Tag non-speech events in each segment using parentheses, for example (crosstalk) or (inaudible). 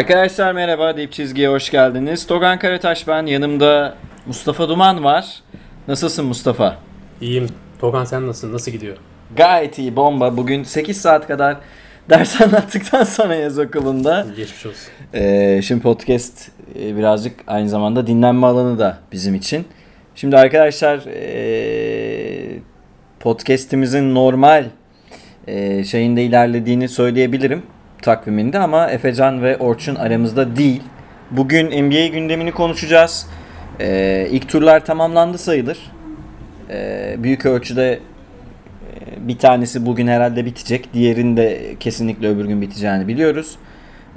Arkadaşlar merhaba Dip Çizgi'ye hoş geldiniz. Togan Karataş ben. Yanımda Mustafa Duman var. Nasılsın Mustafa? İyiyim. Togan sen nasılsın? Nasıl gidiyor? Gayet iyi bomba. Bugün 8 saat kadar (laughs) ders anlattıktan sonra yaz okulunda. Geçmiş olsun. Ee, şimdi podcast e, birazcık aynı zamanda dinlenme alanı da bizim için. Şimdi arkadaşlar e, podcast'imizin normal e, şeyinde ilerlediğini söyleyebilirim takviminde ama Efecan ve Orçun aramızda değil. Bugün NBA gündemini konuşacağız. E, ilk turlar tamamlandı sayılır. E, büyük ölçüde e, bir tanesi bugün herhalde bitecek. Diğerinin de kesinlikle öbür gün biteceğini biliyoruz.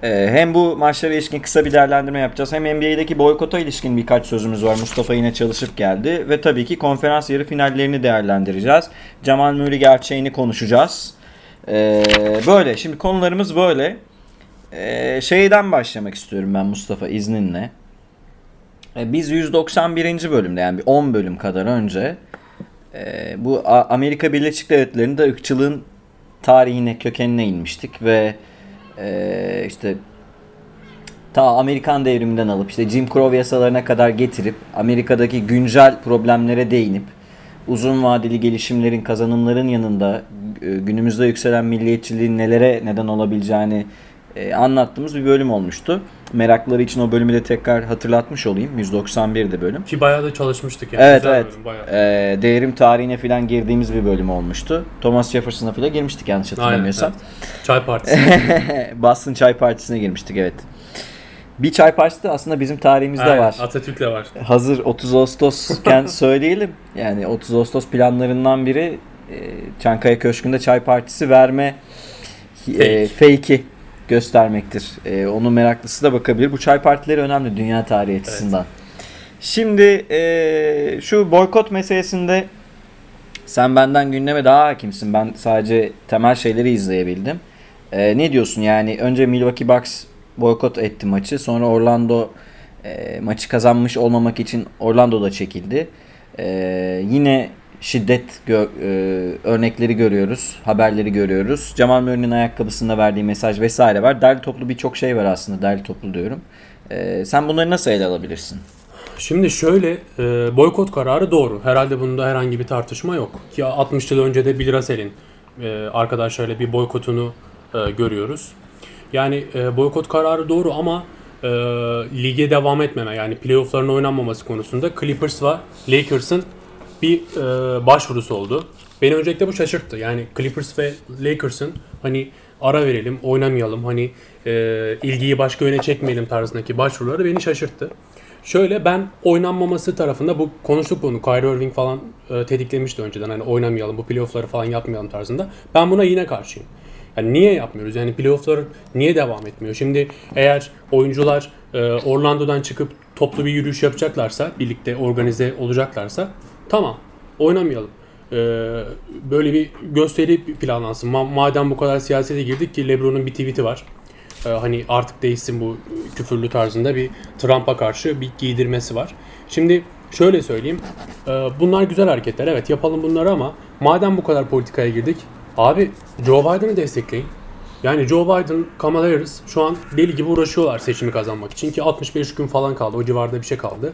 Ee, hem bu maçlara ilişkin kısa bir değerlendirme yapacağız. Hem NBA'deki boykota ilişkin birkaç sözümüz var. Mustafa yine çalışıp geldi. Ve tabii ki konferans yarı finallerini değerlendireceğiz. Cemal Murray gerçeğini konuşacağız. Ee, böyle. Şimdi konularımız böyle. Ee, şeyden başlamak istiyorum ben Mustafa izninle. Ee, biz 191. bölümde yani bir 10 bölüm kadar önce e, bu Amerika Birleşik Devletleri'nde ırkçılığın tarihine, kökenine inmiştik ve e, işte ta Amerikan devriminden alıp işte Jim Crow yasalarına kadar getirip Amerika'daki güncel problemlere değinip uzun vadeli gelişimlerin kazanımların yanında günümüzde yükselen milliyetçiliğin nelere neden olabileceğini e, anlattığımız bir bölüm olmuştu. Merakları için o bölümü de tekrar hatırlatmış olayım. 191'de bölüm. Ki bayağı da çalışmıştık yani. Evet Güzel evet. bölüm, bayağı. Ee, değerim tarihine falan girdiğimiz bir bölüm olmuştu. Thomas Jefferson'a falan girmiştik yanlış hatırlamıyorsam. Çay partisi. (laughs) Boston Çay Partisi'ne girmiştik evet. Bir çay partisi de aslında bizim tarihimizde Aynen, var. Atatürk'le var. Hazır 30 Ağustos'ken (laughs) söyleyelim. Yani 30 Ağustos planlarından biri e, Çankaya Köşkü'nde çay partisi verme e, fake'i göstermektir. E, onun meraklısı da bakabilir. Bu çay partileri önemli dünya tarihi açısından. Şimdi e, şu boykot meselesinde sen benden gündeme daha hakimsin. Ben sadece temel şeyleri izleyebildim. E, ne diyorsun yani önce Milwaukee Bucks boykot etti maçı. Sonra Orlando e, maçı kazanmış olmamak için Orlando'da çekildi. E, yine şiddet gö- e, örnekleri görüyoruz. Haberleri görüyoruz. Cemal Murray'nin ayakkabısında verdiği mesaj vesaire var. Derli toplu birçok şey var aslında. Derli toplu diyorum. E, sen bunları nasıl ele alabilirsin? Şimdi şöyle e, boykot kararı doğru. Herhalde bunda herhangi bir tartışma yok. Ki 60 yıl önce de Bill Russell'in e, arkadaşlarıyla bir boykotunu e, görüyoruz. Yani e, boykot kararı doğru ama e, lige devam etmeme yani playoff'ların oynanmaması konusunda Clippers ve Lakers'ın bir e, başvurusu oldu. Beni öncelikle bu şaşırttı. Yani Clippers ve Lakers'ın hani ara verelim, oynamayalım, hani e, ilgiyi başka yöne çekmeyelim tarzındaki başvuruları beni şaşırttı. Şöyle ben oynanmaması tarafında bu konuştuk bunu. Kyrie Irving falan e, tetiklemişti önceden. Hani oynamayalım, bu playoff'ları falan yapmayalım tarzında. Ben buna yine karşıyım. Yani niye yapmıyoruz? Yani playoff'lar niye devam etmiyor? Şimdi eğer oyuncular e, Orlando'dan çıkıp toplu bir yürüyüş yapacaklarsa, birlikte organize olacaklarsa tamam oynamayalım. E, böyle bir gösteri planlansın. Ma- madem bu kadar siyasete girdik ki LeBron'un bir tweet'i var. E, hani artık değişsin bu küfürlü tarzında bir Trump'a karşı bir giydirmesi var. Şimdi şöyle söyleyeyim. E, bunlar güzel hareketler. Evet yapalım bunları ama madem bu kadar politikaya girdik Abi Joe Biden'ı destekleyin. Yani Joe Biden, Kamala Harris şu an deli gibi uğraşıyorlar seçimi kazanmak için ki 65 gün falan kaldı. O civarda bir şey kaldı.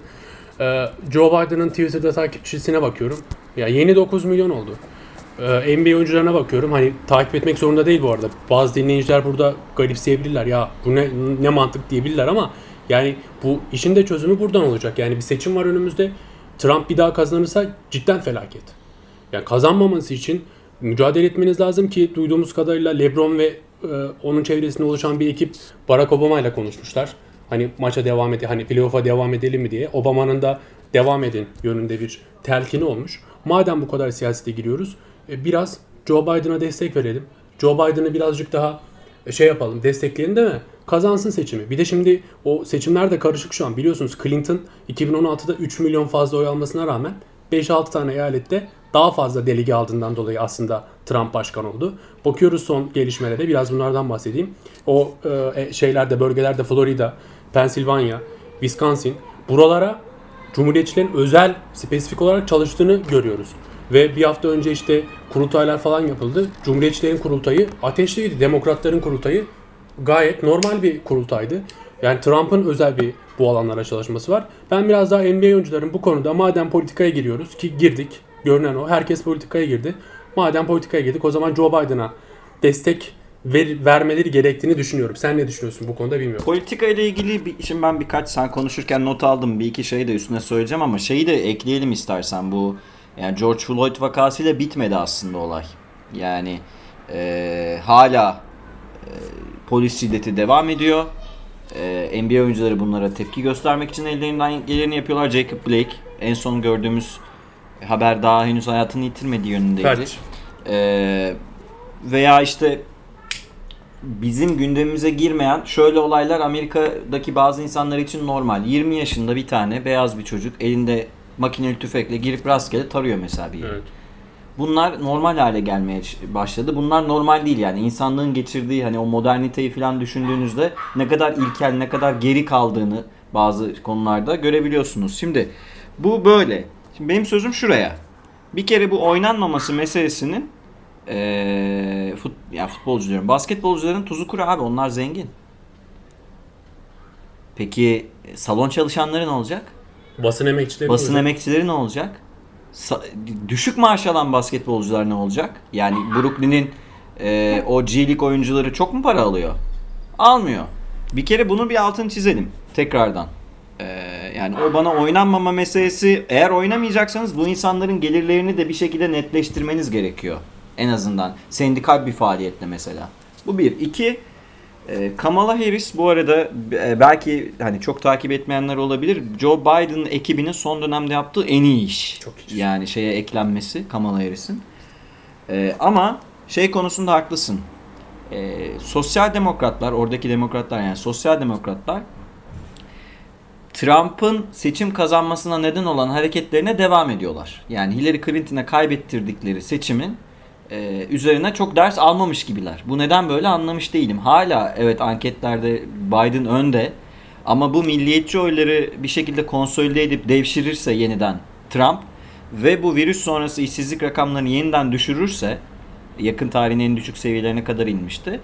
Ee, Joe Biden'ın Twitter'da takipçisine bakıyorum. Ya yeni 9 milyon oldu. Ee, NBA oyuncularına bakıyorum. Hani takip etmek zorunda değil bu arada. Bazı dinleyiciler burada garipseyebilirler. Ya bu ne, ne mantık diyebilirler ama yani bu işin de çözümü buradan olacak. Yani bir seçim var önümüzde. Trump bir daha kazanırsa cidden felaket. Yani kazanmaması için mücadele etmeniz lazım ki duyduğumuz kadarıyla LeBron ve e, onun çevresinde oluşan bir ekip Barack Obama ile konuşmuşlar. Hani maça devam ede, hani playoff'a devam edelim mi diye. Obama'nın da devam edin yönünde bir telkini olmuş. Madem bu kadar siyasete giriyoruz, e, biraz Joe Biden'a destek verelim. Joe Biden'ı birazcık daha e, şey yapalım, destekleyelim değil mi? Kazansın seçimi. Bir de şimdi o seçimler de karışık şu an. Biliyorsunuz Clinton 2016'da 3 milyon fazla oy almasına rağmen 5-6 tane eyalette daha fazla delege aldığından dolayı aslında Trump başkan oldu. Bakıyoruz son gelişmelere biraz bunlardan bahsedeyim. O e, şeylerde bölgelerde Florida, Pennsylvania, Wisconsin buralara Cumhuriyetçilerin özel spesifik olarak çalıştığını görüyoruz. Ve bir hafta önce işte kurultaylar falan yapıldı. Cumhuriyetçilerin kurultayı ateşliydi. Demokratların kurultayı gayet normal bir kurultaydı. Yani Trump'ın özel bir bu alanlara çalışması var. Ben biraz daha NBA oyuncuların bu konuda madem politikaya giriyoruz ki girdik. Görünen o. Herkes politikaya girdi. Madem politikaya girdik o zaman Joe Biden'a destek ver, vermeleri gerektiğini düşünüyorum. Sen ne düşünüyorsun bu konuda bilmiyorum. Politika ile ilgili bir, şimdi ben birkaç sen konuşurken not aldım. Bir iki şey de üstüne söyleyeceğim ama şeyi de ekleyelim istersen bu yani George Floyd vakasıyla bitmedi aslında olay. Yani e, hala e, polis şiddeti devam ediyor. E, NBA oyuncuları bunlara tepki göstermek için ellerinden geleni yapıyorlar. Jacob Blake en son gördüğümüz haber daha henüz hayatını yitirmediği yönündeydi. Felç. E, veya işte bizim gündemimize girmeyen şöyle olaylar Amerika'daki bazı insanlar için normal. 20 yaşında bir tane beyaz bir çocuk elinde makineli tüfekle girip rastgele tarıyor mesela bir yere. Evet. Bunlar normal hale gelmeye başladı. Bunlar normal değil yani. insanlığın geçirdiği hani o moderniteyi falan düşündüğünüzde ne kadar ilkel, ne kadar geri kaldığını bazı konularda görebiliyorsunuz. Şimdi bu böyle. Şimdi benim sözüm şuraya. Bir kere bu oynanmaması meselesinin eee fut, ya futbolcu diyorum. Basketbolcuların tuzu kuru abi. Onlar zengin. Peki salon çalışanları ne olacak? Basın emekçileri Basın olacak. emekçileri ne olacak? Sa- düşük maaş alan basketbolcular ne olacak? Yani Brooklyn'in e, o G League oyuncuları çok mu para alıyor? Almıyor. Bir kere bunu bir altını çizelim tekrardan. E, yani o bana oynanmama meselesi eğer oynamayacaksanız bu insanların gelirlerini de bir şekilde netleştirmeniz gerekiyor. En azından sendikal bir faaliyetle mesela. Bu bir. İki, e, Kamala Harris bu arada e, belki hani çok takip etmeyenler olabilir. Joe Biden ekibinin son dönemde yaptığı en iyi iş. Çok iyi. Yani şeye eklenmesi Kamala Harris'in. E, ama şey konusunda haklısın. E, sosyal demokratlar, oradaki demokratlar yani sosyal demokratlar Trump'ın seçim kazanmasına neden olan hareketlerine devam ediyorlar. Yani Hillary Clinton'a kaybettirdikleri seçimin e, üzerine çok ders almamış gibiler. Bu neden böyle anlamış değilim. Hala evet anketlerde Biden önde ama bu milliyetçi oyları bir şekilde konsolide edip devşirirse yeniden Trump ve bu virüs sonrası işsizlik rakamlarını yeniden düşürürse yakın tarihin en düşük seviyelerine kadar inmişti.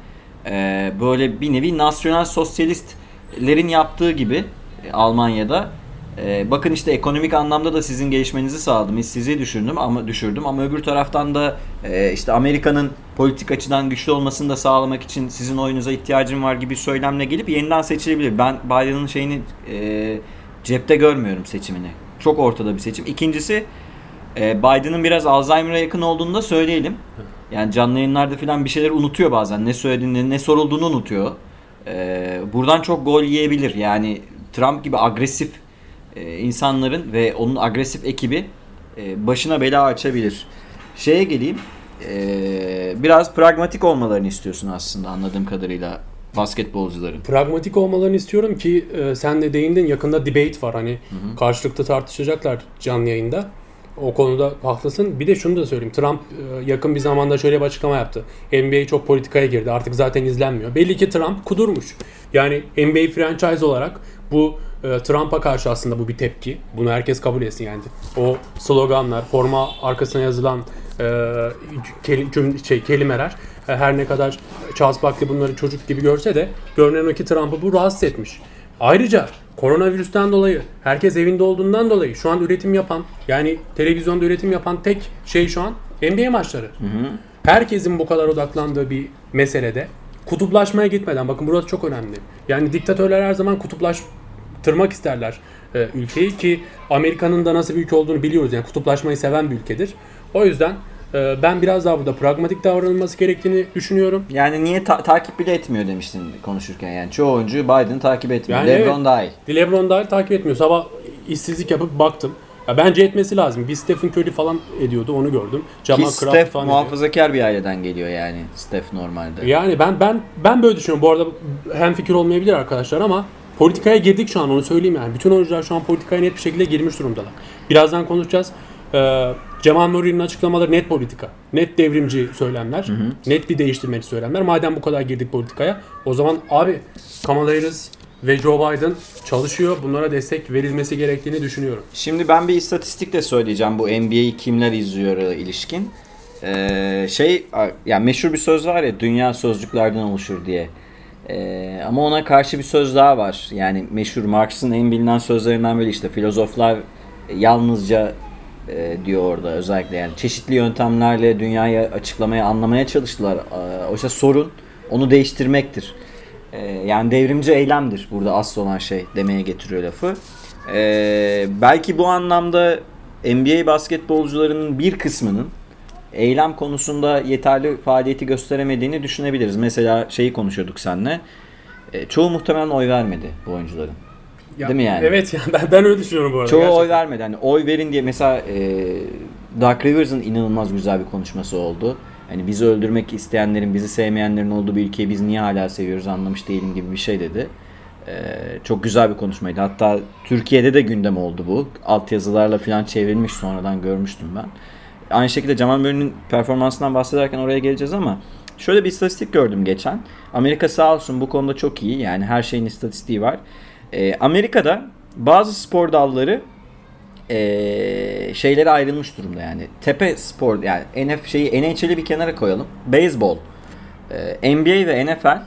E, böyle bir nevi nasyonel sosyalistlerin yaptığı gibi e, Almanya'da ee, bakın işte ekonomik anlamda da sizin gelişmenizi sağladım, sizi düşürdüm ama düşürdüm ama öbür taraftan da e, işte Amerika'nın politik açıdan güçlü olmasını da sağlamak için sizin oyunuza ihtiyacım var gibi söylemle gelip yeniden seçilebilir. Ben Biden'ın şeyini e, cepte görmüyorum seçimini. Çok ortada bir seçim. İkincisi e, Biden'ın biraz Alzheimer'a yakın olduğunu da söyleyelim. Yani canlı yayınlarda falan bir şeyler unutuyor bazen. Ne söylediğini, ne sorulduğunu unutuyor. E, buradan çok gol yiyebilir. Yani Trump gibi agresif e, insanların ve onun agresif ekibi e, başına bela açabilir. Şeye geleyim. e, biraz pragmatik olmalarını istiyorsun aslında anladığım kadarıyla basketbolcuların. Pragmatik olmalarını istiyorum ki e, sen de değindin yakında debate var hani karşılıklı tartışacaklar canlı yayında. O konuda haklısın. Bir de şunu da söyleyeyim. Trump e, yakın bir zamanda şöyle bir açıklama yaptı. NBA çok politikaya girdi. Artık zaten izlenmiyor. Belli ki Trump kudurmuş. Yani NBA franchise olarak bu e, Trump'a karşı aslında bu bir tepki. Bunu herkes kabul etsin yani. O sloganlar, forma arkasına yazılan e, cüm- şey, kelimeler e, her ne kadar Charles Barkley bunları çocuk gibi görse de görünen o ki Trump'ı bu rahatsız etmiş. Ayrıca koronavirüsten dolayı herkes evinde olduğundan dolayı şu an üretim yapan yani televizyonda üretim yapan tek şey şu an NBA maçları. Herkesin bu kadar odaklandığı bir meselede kutuplaşmaya gitmeden bakın burası çok önemli. Yani diktatörler her zaman kutuplaştırmak isterler e, ülkeyi ki Amerika'nın da nasıl bir ülke olduğunu biliyoruz. Yani kutuplaşmayı seven bir ülkedir. O yüzden e, ben biraz daha burada pragmatik davranılması gerektiğini düşünüyorum. Yani niye ta- takip bile etmiyor demiştin konuşurken yani çoğu oyuncu Biden takip etmiyor. Yani LeBron evet. dahil. LeBron dahil takip etmiyor. Sabah işsizlik yapıp baktım. Ya bence etmesi lazım. Bir Stephen Curry falan ediyordu onu gördüm. Jamal Ki Steph falan ediyor. muhafazakar bir aileden geliyor yani Steph normalde. Yani ben ben ben böyle düşünüyorum. Bu arada hem fikir olmayabilir arkadaşlar ama politikaya girdik şu an onu söyleyeyim yani. Bütün oyuncular şu an politikaya net bir şekilde girmiş durumdalar. Birazdan konuşacağız. Ee, Cemal Nuri'nin açıklamaları net politika. Net devrimci söylemler. Net bir değiştirmeci söylemler. Madem bu kadar girdik politikaya o zaman abi Kamala Harris ve Joe Biden çalışıyor. Bunlara destek verilmesi gerektiğini düşünüyorum. Şimdi ben bir istatistik de söyleyeceğim bu NBA'yi kimler izliyor ilişkin. Ee, şey yani meşhur bir söz var ya dünya sözcüklerden oluşur diye. E, ama ona karşı bir söz daha var. Yani meşhur Marx'ın en bilinen sözlerinden biri işte filozoflar yalnızca e, diyor orada özellikle yani çeşitli yöntemlerle dünyayı açıklamaya, anlamaya çalıştılar. E, oysa sorun onu değiştirmektir. E, yani devrimci eylemdir burada asıl olan şey demeye getiriyor lafı. E, belki bu anlamda NBA basketbolcularının bir kısmının eylem konusunda yeterli faaliyeti gösteremediğini düşünebiliriz. Mesela şeyi konuşuyorduk seninle. E, çoğu muhtemelen oy vermedi bu oyuncuların. Ya, Değil mi yani? Evet ya (laughs) ben, ben öyle düşünüyorum bu arada. Çoğu gerçekten. oy vermedi. Hani oy verin diye mesela e, Dark Rivers'ın inanılmaz güzel bir konuşması oldu. Hani bizi öldürmek isteyenlerin, bizi sevmeyenlerin olduğu bir ülkeyi biz niye hala seviyoruz anlamış değilim gibi bir şey dedi. E, çok güzel bir konuşmaydı. Hatta Türkiye'de de gündem oldu bu. Altyazılarla falan çevrilmiş sonradan görmüştüm ben. Aynı şekilde Jamal Murray'nin performansından bahsederken oraya geleceğiz ama şöyle bir istatistik gördüm geçen. Amerika sağ olsun bu konuda çok iyi. Yani her şeyin istatistiği var. E, Amerika'da bazı spor dalları e, şeylere ayrılmış durumda yani. Tepe spor yani NF şeyi NHL'i bir kenara koyalım. Beyzbol, e, NBA ve NFL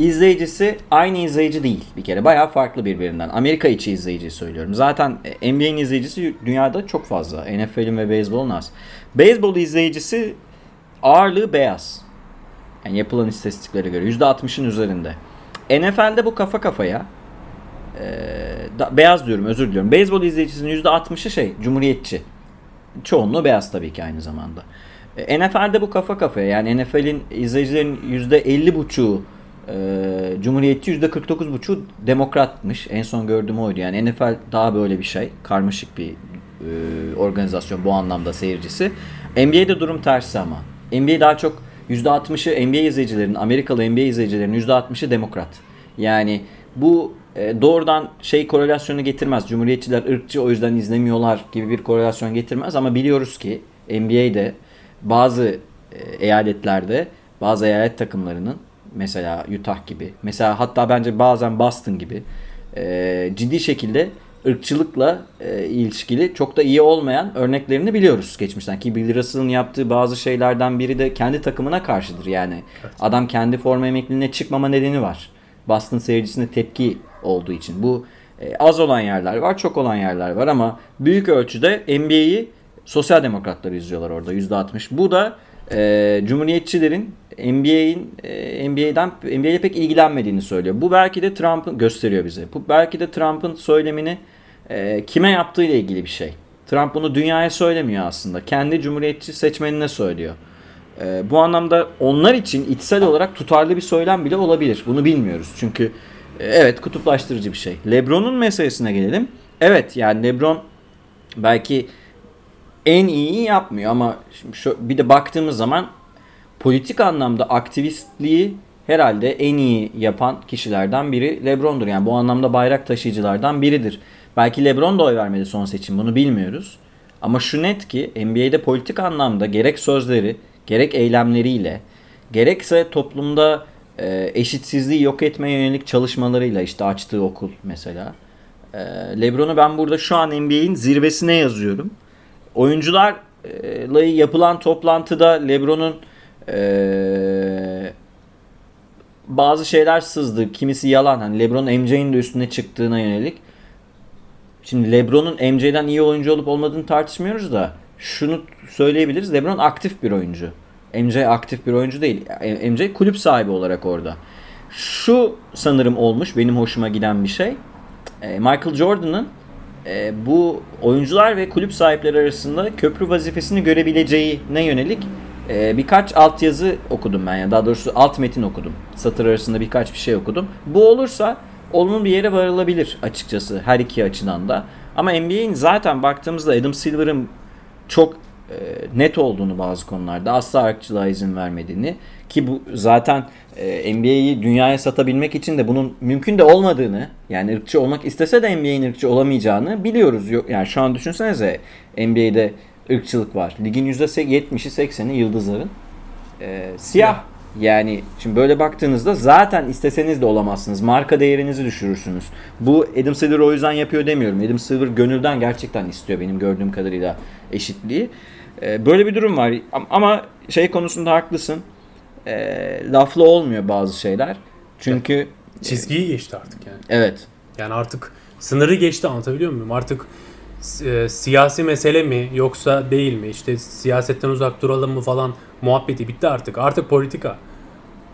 izleyicisi aynı izleyici değil bir kere. Bayağı farklı birbirinden. Amerika içi izleyici söylüyorum. Zaten e, NBA'nin izleyicisi dünyada çok fazla. NFL'in ve beyzbolun az. Beyzbol izleyicisi ağırlığı beyaz. Yani yapılan istatistiklere göre %60'ın üzerinde. NFL'de bu kafa kafaya ee, da, beyaz diyorum özür diliyorum. Beyzbol izleyicisinin %60'ı şey cumhuriyetçi. Çoğunluğu beyaz tabii ki aynı zamanda. E, NFL'de bu kafa kafaya yani NFL'in izleyicilerin %50,5'u e, cumhuriyetçi %49,5'u demokratmış. En son gördüğüm oydu. Yani NFL daha böyle bir şey. Karmaşık bir e, organizasyon bu anlamda seyircisi. NBA'de durum tersi ama. NBA daha çok %60'ı NBA izleyicilerin, Amerikalı NBA izleyicilerin %60'ı demokrat. Yani bu e, doğrudan şey korelasyonu getirmez. Cumhuriyetçiler ırkçı o yüzden izlemiyorlar gibi bir korelasyon getirmez ama biliyoruz ki NBA'de bazı e, eyaletlerde bazı eyalet takımlarının mesela Utah gibi mesela hatta bence bazen Boston gibi e, ciddi şekilde ırkçılıkla e, ilişkili çok da iyi olmayan örneklerini biliyoruz geçmişten. Ki Bill Russell'ın yaptığı bazı şeylerden biri de kendi takımına karşıdır yani. Evet. Adam kendi forma emekliliğine çıkmama nedeni var. Boston seyircisine tepki olduğu için. Bu e, az olan yerler var, çok olan yerler var ama büyük ölçüde NBA'yi sosyal demokratlar izliyorlar orada %60. Bu da e, cumhuriyetçilerin NBA'in e, NBA'den NBA'ye pek ilgilenmediğini söylüyor. Bu belki de Trump'ın gösteriyor bize. Bu belki de Trump'ın söylemini e, kime yaptığı ile ilgili bir şey. Trump bunu dünyaya söylemiyor aslında. Kendi cumhuriyetçi seçmenine söylüyor. E, bu anlamda onlar için içsel olarak tutarlı bir söylem bile olabilir. Bunu bilmiyoruz. Çünkü e, evet kutuplaştırıcı bir şey. LeBron'un meselesine gelelim. Evet yani LeBron belki en iyiyi yapmıyor ama şimdi şu, bir de baktığımız zaman politik anlamda aktivistliği herhalde en iyi yapan kişilerden biri LeBron'dur. Yani bu anlamda bayrak taşıyıcılardan biridir. Belki LeBron da oy vermedi son seçim bunu bilmiyoruz. Ama şu net ki NBA'de politik anlamda gerek sözleri gerek eylemleriyle gerekse toplumda e, eşitsizliği yok etmeye yönelik çalışmalarıyla işte açtığı okul mesela. E, Lebron'u ben burada şu an NBA'in zirvesine yazıyorum. Oyuncularla yapılan toplantıda Lebron'un e, bazı şeyler sızdı. Kimisi yalan. Hani LeBron MJ'in de üstüne çıktığına yönelik. Şimdi LeBron'un MJ'den iyi oyuncu olup olmadığını tartışmıyoruz da şunu söyleyebiliriz. LeBron aktif bir oyuncu. MJ aktif bir oyuncu değil. MJ kulüp sahibi olarak orada. Şu sanırım olmuş benim hoşuma giden bir şey. E, Michael Jordan'ın e, bu oyuncular ve kulüp sahipleri arasında köprü vazifesini görebileceğine yönelik e, birkaç altyazı okudum ben. Yani daha doğrusu alt metin okudum. Satır arasında birkaç bir şey okudum. Bu olursa olumlu bir yere varılabilir açıkçası her iki açıdan da. Ama NBA'in zaten baktığımızda Adam Silver'ın çok net olduğunu bazı konularda asla ırkçılığa izin vermediğini ki bu zaten e, NBA'yi dünyaya satabilmek için de bunun mümkün de olmadığını yani ırkçı olmak istese de NBA'in ırkçı olamayacağını biliyoruz. Yani şu an düşünsenize NBA'de ırkçılık var. Ligin %70'i 80'i yıldızların e, siyah. Yani şimdi böyle baktığınızda zaten isteseniz de olamazsınız. Marka değerinizi düşürürsünüz. Bu Adam Silver o yüzden yapıyor demiyorum. Adam Silver gönülden gerçekten istiyor benim gördüğüm kadarıyla eşitliği. Ee, böyle bir durum var. Ama şey konusunda haklısın. Ee, laflı olmuyor bazı şeyler. Çünkü Çizgiyi geçti artık yani. evet Yani artık sınırı geçti anlatabiliyor muyum? Artık e, siyasi mesele mi yoksa değil mi? İşte siyasetten uzak duralım mı falan muhabbeti bitti artık. Artık politika.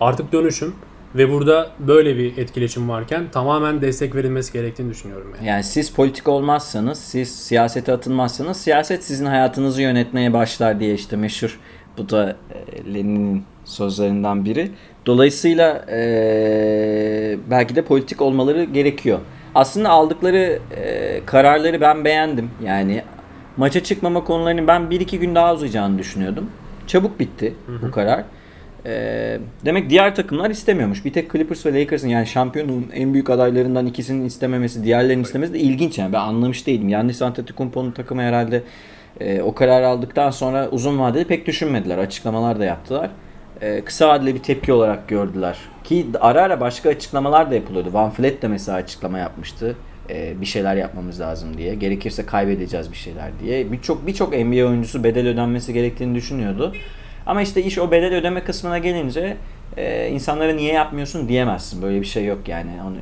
Artık dönüşüm ve burada böyle bir etkileşim varken tamamen destek verilmesi gerektiğini düşünüyorum yani. Yani siz politik olmazsanız, siz siyasete atılmazsanız siyaset sizin hayatınızı yönetmeye başlar diye işte meşhur bu da e, Lenin'in sözlerinden biri. Dolayısıyla e, belki de politik olmaları gerekiyor. Aslında aldıkları e, kararları ben beğendim. Yani maça çıkmama konularını ben 1-2 gün daha uzayacağını düşünüyordum. Çabuk bitti bu karar. E, demek diğer takımlar istemiyormuş. Bir tek Clippers ve Lakers'ın yani şampiyonun en büyük adaylarından ikisinin istememesi, diğerlerinin istemesi de ilginç yani. Ben anlamış değilim. Yannis Antetokounmpo'nun takımı herhalde e, o karar aldıktan sonra uzun vadede pek düşünmediler. Açıklamalar da yaptılar. E, kısa vadeli bir tepki olarak gördüler. Ki ara ara başka açıklamalar da yapılıyordu. Van Fleet de mesela açıklama yapmıştı. E, bir şeyler yapmamız lazım diye. Gerekirse kaybedeceğiz bir şeyler diye. Birçok birçok NBA oyuncusu bedel ödenmesi gerektiğini düşünüyordu. Ama işte iş o bedel ödeme kısmına gelince e, insanlara niye yapmıyorsun diyemezsin. Böyle bir şey yok yani. Onu,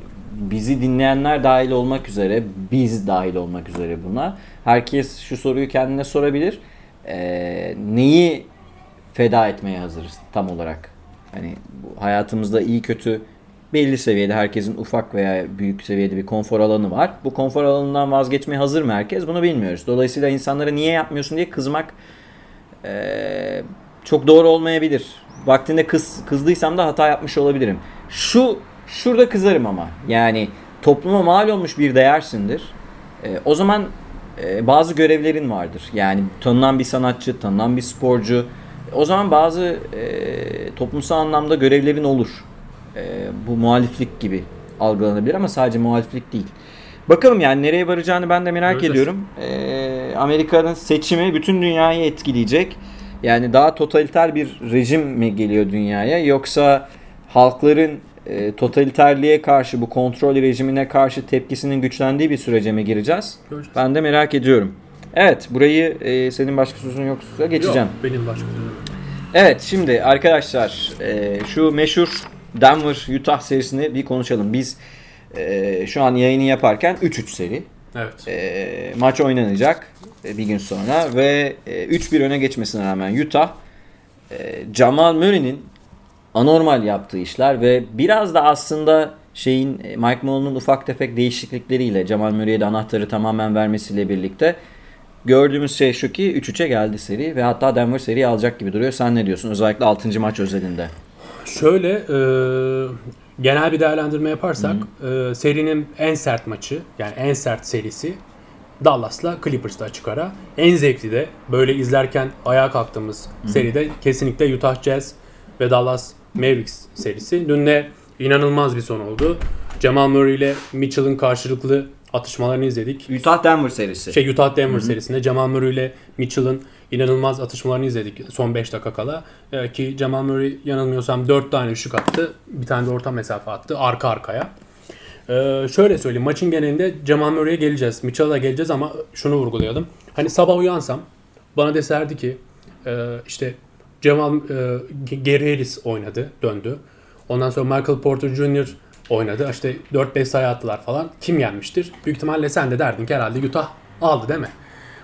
bizi dinleyenler dahil olmak üzere, biz dahil olmak üzere buna. Herkes şu soruyu kendine sorabilir. E, neyi feda etmeye hazırız tam olarak? Hani hayatımızda iyi kötü belli seviyede herkesin ufak veya büyük seviyede bir konfor alanı var. Bu konfor alanından vazgeçmeye hazır mı herkes? Bunu bilmiyoruz. Dolayısıyla insanlara niye yapmıyorsun diye kızmak eee, çok doğru olmayabilir. Vaktinde kız kızdıysam da hata yapmış olabilirim. Şu şurada kızarım ama. Yani topluma mal olmuş bir değersindir. Eee, o zaman eee, bazı görevlerin vardır. Yani tanınan bir sanatçı, tanınan bir sporcu. O zaman bazı eee, toplumsal anlamda görevlerin olur. Eee, bu muhaliflik gibi algılanabilir ama sadece muhaliflik değil. Bakalım yani nereye varacağını ben de merak Göreceğiz. ediyorum. Eee, Amerika'nın seçimi bütün dünyayı etkileyecek. Yani daha totaliter bir rejim mi geliyor dünyaya yoksa halkların e, totaliterliğe karşı bu kontrol rejimine karşı tepkisinin güçlendiği bir sürece mi gireceğiz? Göreceğiz. Ben de merak ediyorum. Evet burayı e, senin başka sözün yoksa geçeceğim. Yok, benim başka sözüm yok. Evet şimdi arkadaşlar e, şu meşhur Denver Utah serisini bir konuşalım. Biz e, şu an yayını yaparken 3-3 seri. Evet. E, maç oynanacak bir gün sonra ve e, 3-1 öne geçmesine rağmen Utah e, Jamal Murray'nin anormal yaptığı işler ve biraz da aslında şeyin e, Mike Malone'un ufak tefek değişiklikleriyle Jamal Murray'e de anahtarı tamamen vermesiyle birlikte gördüğümüz şey şu ki 3-3'e geldi seri ve hatta Denver seriyi alacak gibi duruyor. Sen ne diyorsun? Özellikle 6. maç özelinde. Şöyle e, genel bir değerlendirme yaparsak e, serinin en sert maçı yani en sert serisi Dallas'la Clippers'ta açık ara. En zevkli de böyle izlerken ayağa kalktığımız seride kesinlikle Utah Jazz ve Dallas Mavericks serisi. Dün de inanılmaz bir son oldu. Jamal Murray ile Mitchell'ın karşılıklı atışmalarını izledik. Utah Denver serisi. Şey Utah Denver serisinde Jamal Murray ile Mitchell'ın inanılmaz atışmalarını izledik son 5 dakika kala. Ee, ki Jamal Murray yanılmıyorsam 4 tane üçlük attı. Bir tane de orta mesafe attı arka arkaya. Ee, şöyle söyleyeyim maçın genelinde Jamal Murray'e geleceğiz. Mitchell'a geleceğiz ama şunu vurgulayalım. Hani sabah uyansam bana deserdi ki e, işte Jamal e, Gary Harris oynadı, döndü. Ondan sonra Michael Porter Jr. oynadı. İşte 4-5 sayı attılar falan. Kim yenmiştir? Büyük ihtimalle sen de derdin ki herhalde Utah aldı değil mi?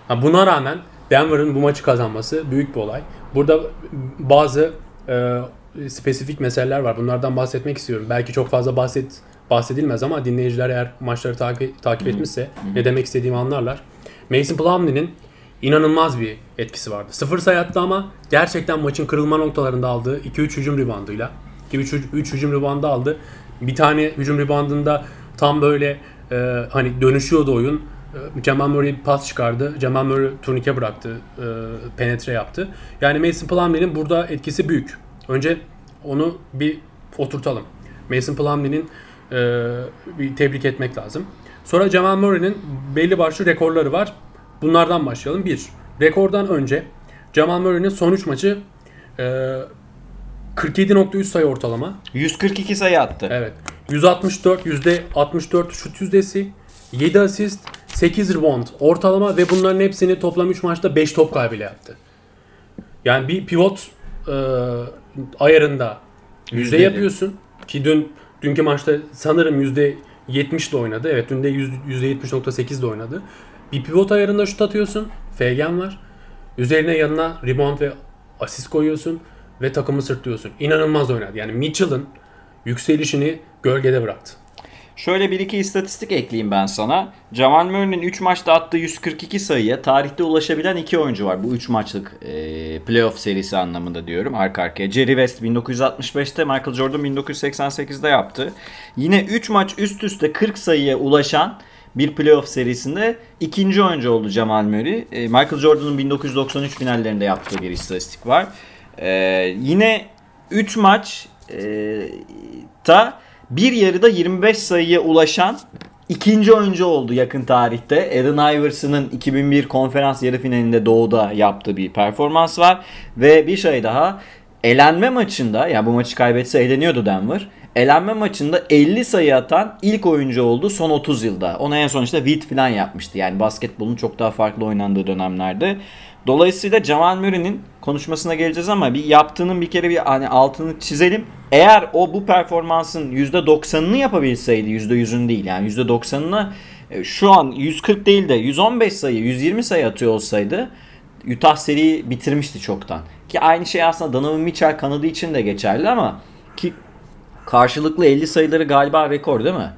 Ha, buna rağmen Denver'ın bu maçı kazanması büyük bir olay. Burada bazı e, spesifik meseleler var. Bunlardan bahsetmek istiyorum. Belki çok fazla bahset bahsedilmez ama dinleyiciler eğer maçları takip, takip etmişse ne demek istediğimi anlarlar. Mason Plumlee'nin inanılmaz bir etkisi vardı. Sıfır sayı attı ama gerçekten maçın kırılma noktalarında aldığı 2-3 hücum ribandıyla 2-3 3 hücum ribandı aldı. Bir tane hücum ribandında tam böyle e, hani dönüşüyordu oyun. Jamal Murray bir pas çıkardı. Jamal Murray turnike bıraktı. E, penetre yaptı. Yani Mason Plumlee'nin burada etkisi büyük. Önce onu bir oturtalım. Mason Plumlee'nin bir tebrik etmek lazım. Sonra Jamal Murray'nin belli başlı rekorları var. Bunlardan başlayalım. Bir, rekordan önce Jamal Murray'nin son 3 maçı e, 47.3 sayı ortalama. 142 sayı attı. Evet. 164 %64 şut yüzdesi, 7 asist, 8 rebound ortalama ve bunların hepsini toplam 3 maçta 5 top kaybıyla yaptı. Yani bir pivot e, ayarında yüzde yapıyorsun ki dün dünkü maçta sanırım %70 de oynadı. Evet dün de %70.8 de oynadı. Bir pivot ayarında şut atıyorsun. Fegen var. Üzerine yanına rebound ve asist koyuyorsun ve takımı sırtlıyorsun. İnanılmaz oynadı. Yani Mitchell'ın yükselişini gölgede bıraktı. Şöyle bir iki istatistik ekleyeyim ben sana. Jamal Murray'nin 3 maçta attığı 142 sayıya tarihte ulaşabilen iki oyuncu var. Bu 3 maçlık e, playoff serisi anlamında diyorum arka arkaya. Jerry West 1965'te, Michael Jordan 1988'de yaptı. Yine 3 maç üst üste 40 sayıya ulaşan bir playoff serisinde ikinci oyuncu oldu Jamal Murray. E, Michael Jordan'ın 1993 finallerinde yaptığı bir istatistik var. E, yine 3 maç e, ta bir yarıda 25 sayıya ulaşan ikinci oyuncu oldu yakın tarihte. Allen Iverson'ın 2001 konferans yarı finalinde Doğu'da yaptığı bir performans var. Ve bir şey daha elenme maçında yani bu maçı kaybetse eleniyordu Denver. Elenme maçında 50 sayı atan ilk oyuncu oldu son 30 yılda. Ona en son işte Witt falan yapmıştı. Yani basketbolun çok daha farklı oynandığı dönemlerde. Dolayısıyla Jamal Murray'nin konuşmasına geleceğiz ama bir yaptığının bir kere bir hani altını çizelim. Eğer o bu performansın %90'ını yapabilseydi %100'ün değil yani %90'ını e, şu an 140 değil de 115 sayı 120 sayı atıyor olsaydı Utah seriyi bitirmişti çoktan. Ki aynı şey aslında Donovan Mitchell kanadı için de geçerli ama ki karşılıklı 50 sayıları galiba rekor değil mi?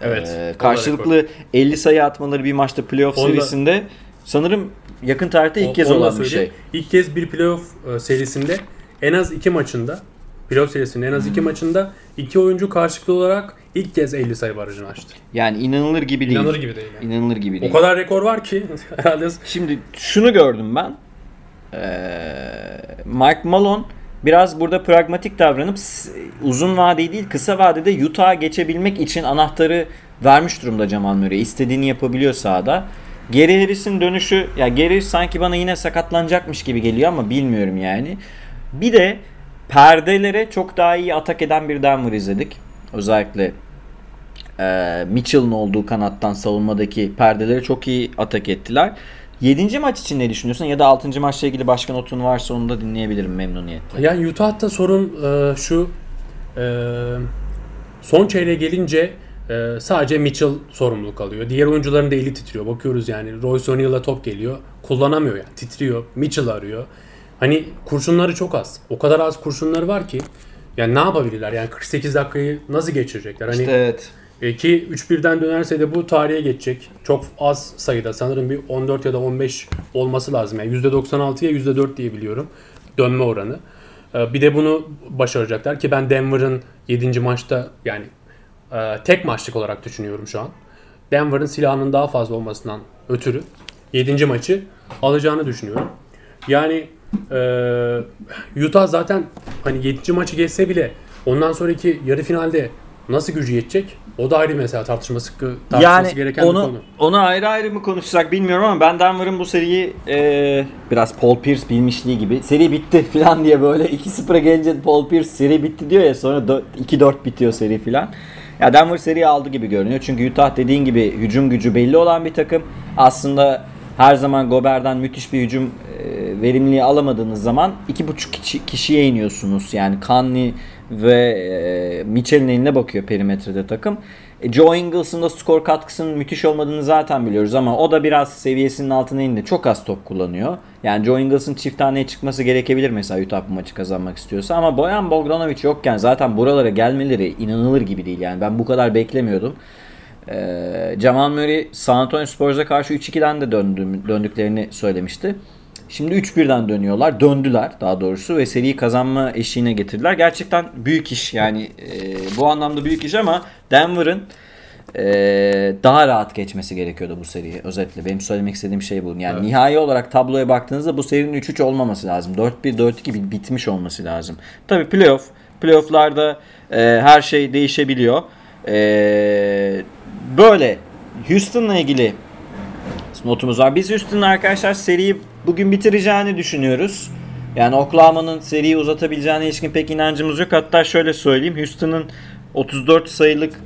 Evet. Ee, karşılıklı 50 sayı atmaları bir maçta playoff Onda, serisinde sanırım yakın tarihte ilk o, kez olan bir şey. İlk kez bir playoff e, serisinde en az iki maçında playoff serisinin en az iki hmm. maçında iki oyuncu karşılıklı olarak ilk kez 50 sayı barajını açtı. Yani inanılır gibi değil. İnanılır gibi değil. Yani. İnanılır gibi değil. O kadar rekor var ki (laughs) herhalde. Şimdi şunu gördüm ben. Ee, Mike Malone biraz burada pragmatik davranıp uzun vadeli değil kısa vadede Utah'a geçebilmek için anahtarı vermiş durumda Jamal Murray. İstediğini yapabiliyor sahada. Geri Harris'in dönüşü ya Harris sanki bana yine sakatlanacakmış gibi geliyor ama bilmiyorum yani. Bir de perdelere çok daha iyi atak eden bir Denver izledik. Özellikle e, Mitchell'ın olduğu kanattan savunmadaki perdelere çok iyi atak ettiler. 7. maç için ne düşünüyorsun ya da 6. maçla ilgili başka notun varsa onu da dinleyebilirim memnuniyetle. Yani Utah'ta sorun e, şu e, son çeyreğe gelince e, sadece Mitchell sorumluluk alıyor. Diğer oyuncuların da eli titriyor. Bakıyoruz yani Royce O'Neal'a top geliyor. Kullanamıyor yani titriyor. Mitchell arıyor. Hani kurşunları çok az. O kadar az kurşunları var ki yani ne yapabilirler? Yani 48 dakikayı nasıl geçirecekler? Hani işte evet. E, ki 3-1'den dönerse de bu tarihe geçecek. Çok az sayıda sanırım bir 14 ya da 15 olması lazım. Yani %96'ya %4 diye biliyorum dönme oranı. E, bir de bunu başaracaklar ki ben Denver'ın 7. maçta yani e, tek maçlık olarak düşünüyorum şu an. Denver'ın silahının daha fazla olmasından ötürü 7. maçı alacağını düşünüyorum. Yani e, Utah zaten hani 7. maçı geçse bile ondan sonraki yarı finalde nasıl gücü yetecek? O da ayrı mesela tartışması, tartışması yani gereken onu, bir konu. Onu ayrı ayrı mı konuşsak bilmiyorum ama ben Denver'ın bu seriyi e, biraz Paul Pierce bilmişliği gibi seri bitti (laughs) falan diye böyle 2-0'a gelince Paul Pierce seri bitti diyor ya sonra 2-4 bitiyor seri falan. Ya Denver seriyi aldı gibi görünüyor. Çünkü Utah dediğin gibi hücum gücü belli olan bir takım. Aslında her zaman Gober'den müthiş bir hücum e, verimliliği alamadığınız zaman iki buçuk kişi, kişiye iniyorsunuz. Yani Conley ve e, Mitchell'in eline bakıyor perimetrede takım. E, Joe Ingles'ın da skor katkısının müthiş olmadığını zaten biliyoruz ama o da biraz seviyesinin altına indi. Çok az top kullanıyor. Yani Joe Ingles'ın çift taneye çıkması gerekebilir mesela Utah bu maçı kazanmak istiyorsa. Ama Boyan Bogdanovic yokken zaten buralara gelmeleri inanılır gibi değil. Yani ben bu kadar beklemiyordum. Ee, Jamal Murray San Antonio Spurs'a karşı 3-2'den de döndüm, döndüklerini söylemişti. Şimdi 3-1'den dönüyorlar. Döndüler daha doğrusu ve seriyi kazanma eşiğine getirdiler. Gerçekten büyük iş yani e, bu anlamda büyük iş ama Denver'ın e, daha rahat geçmesi gerekiyordu bu seriyi. Özetle benim söylemek istediğim şey bu. Yani evet. nihai olarak tabloya baktığınızda bu serinin 3-3 olmaması lazım. 4-1 4-2 bitmiş olması lazım. Tabi playoff. Playoff'larda e, her şey değişebiliyor. E, böyle Houston'la ilgili notumuz var. Biz Houston'la arkadaşlar seriyi bugün bitireceğini düşünüyoruz. Yani Oklahoma'nın seriyi uzatabileceğine ilişkin pek inancımız yok. Hatta şöyle söyleyeyim. Houston'ın 34 sayılık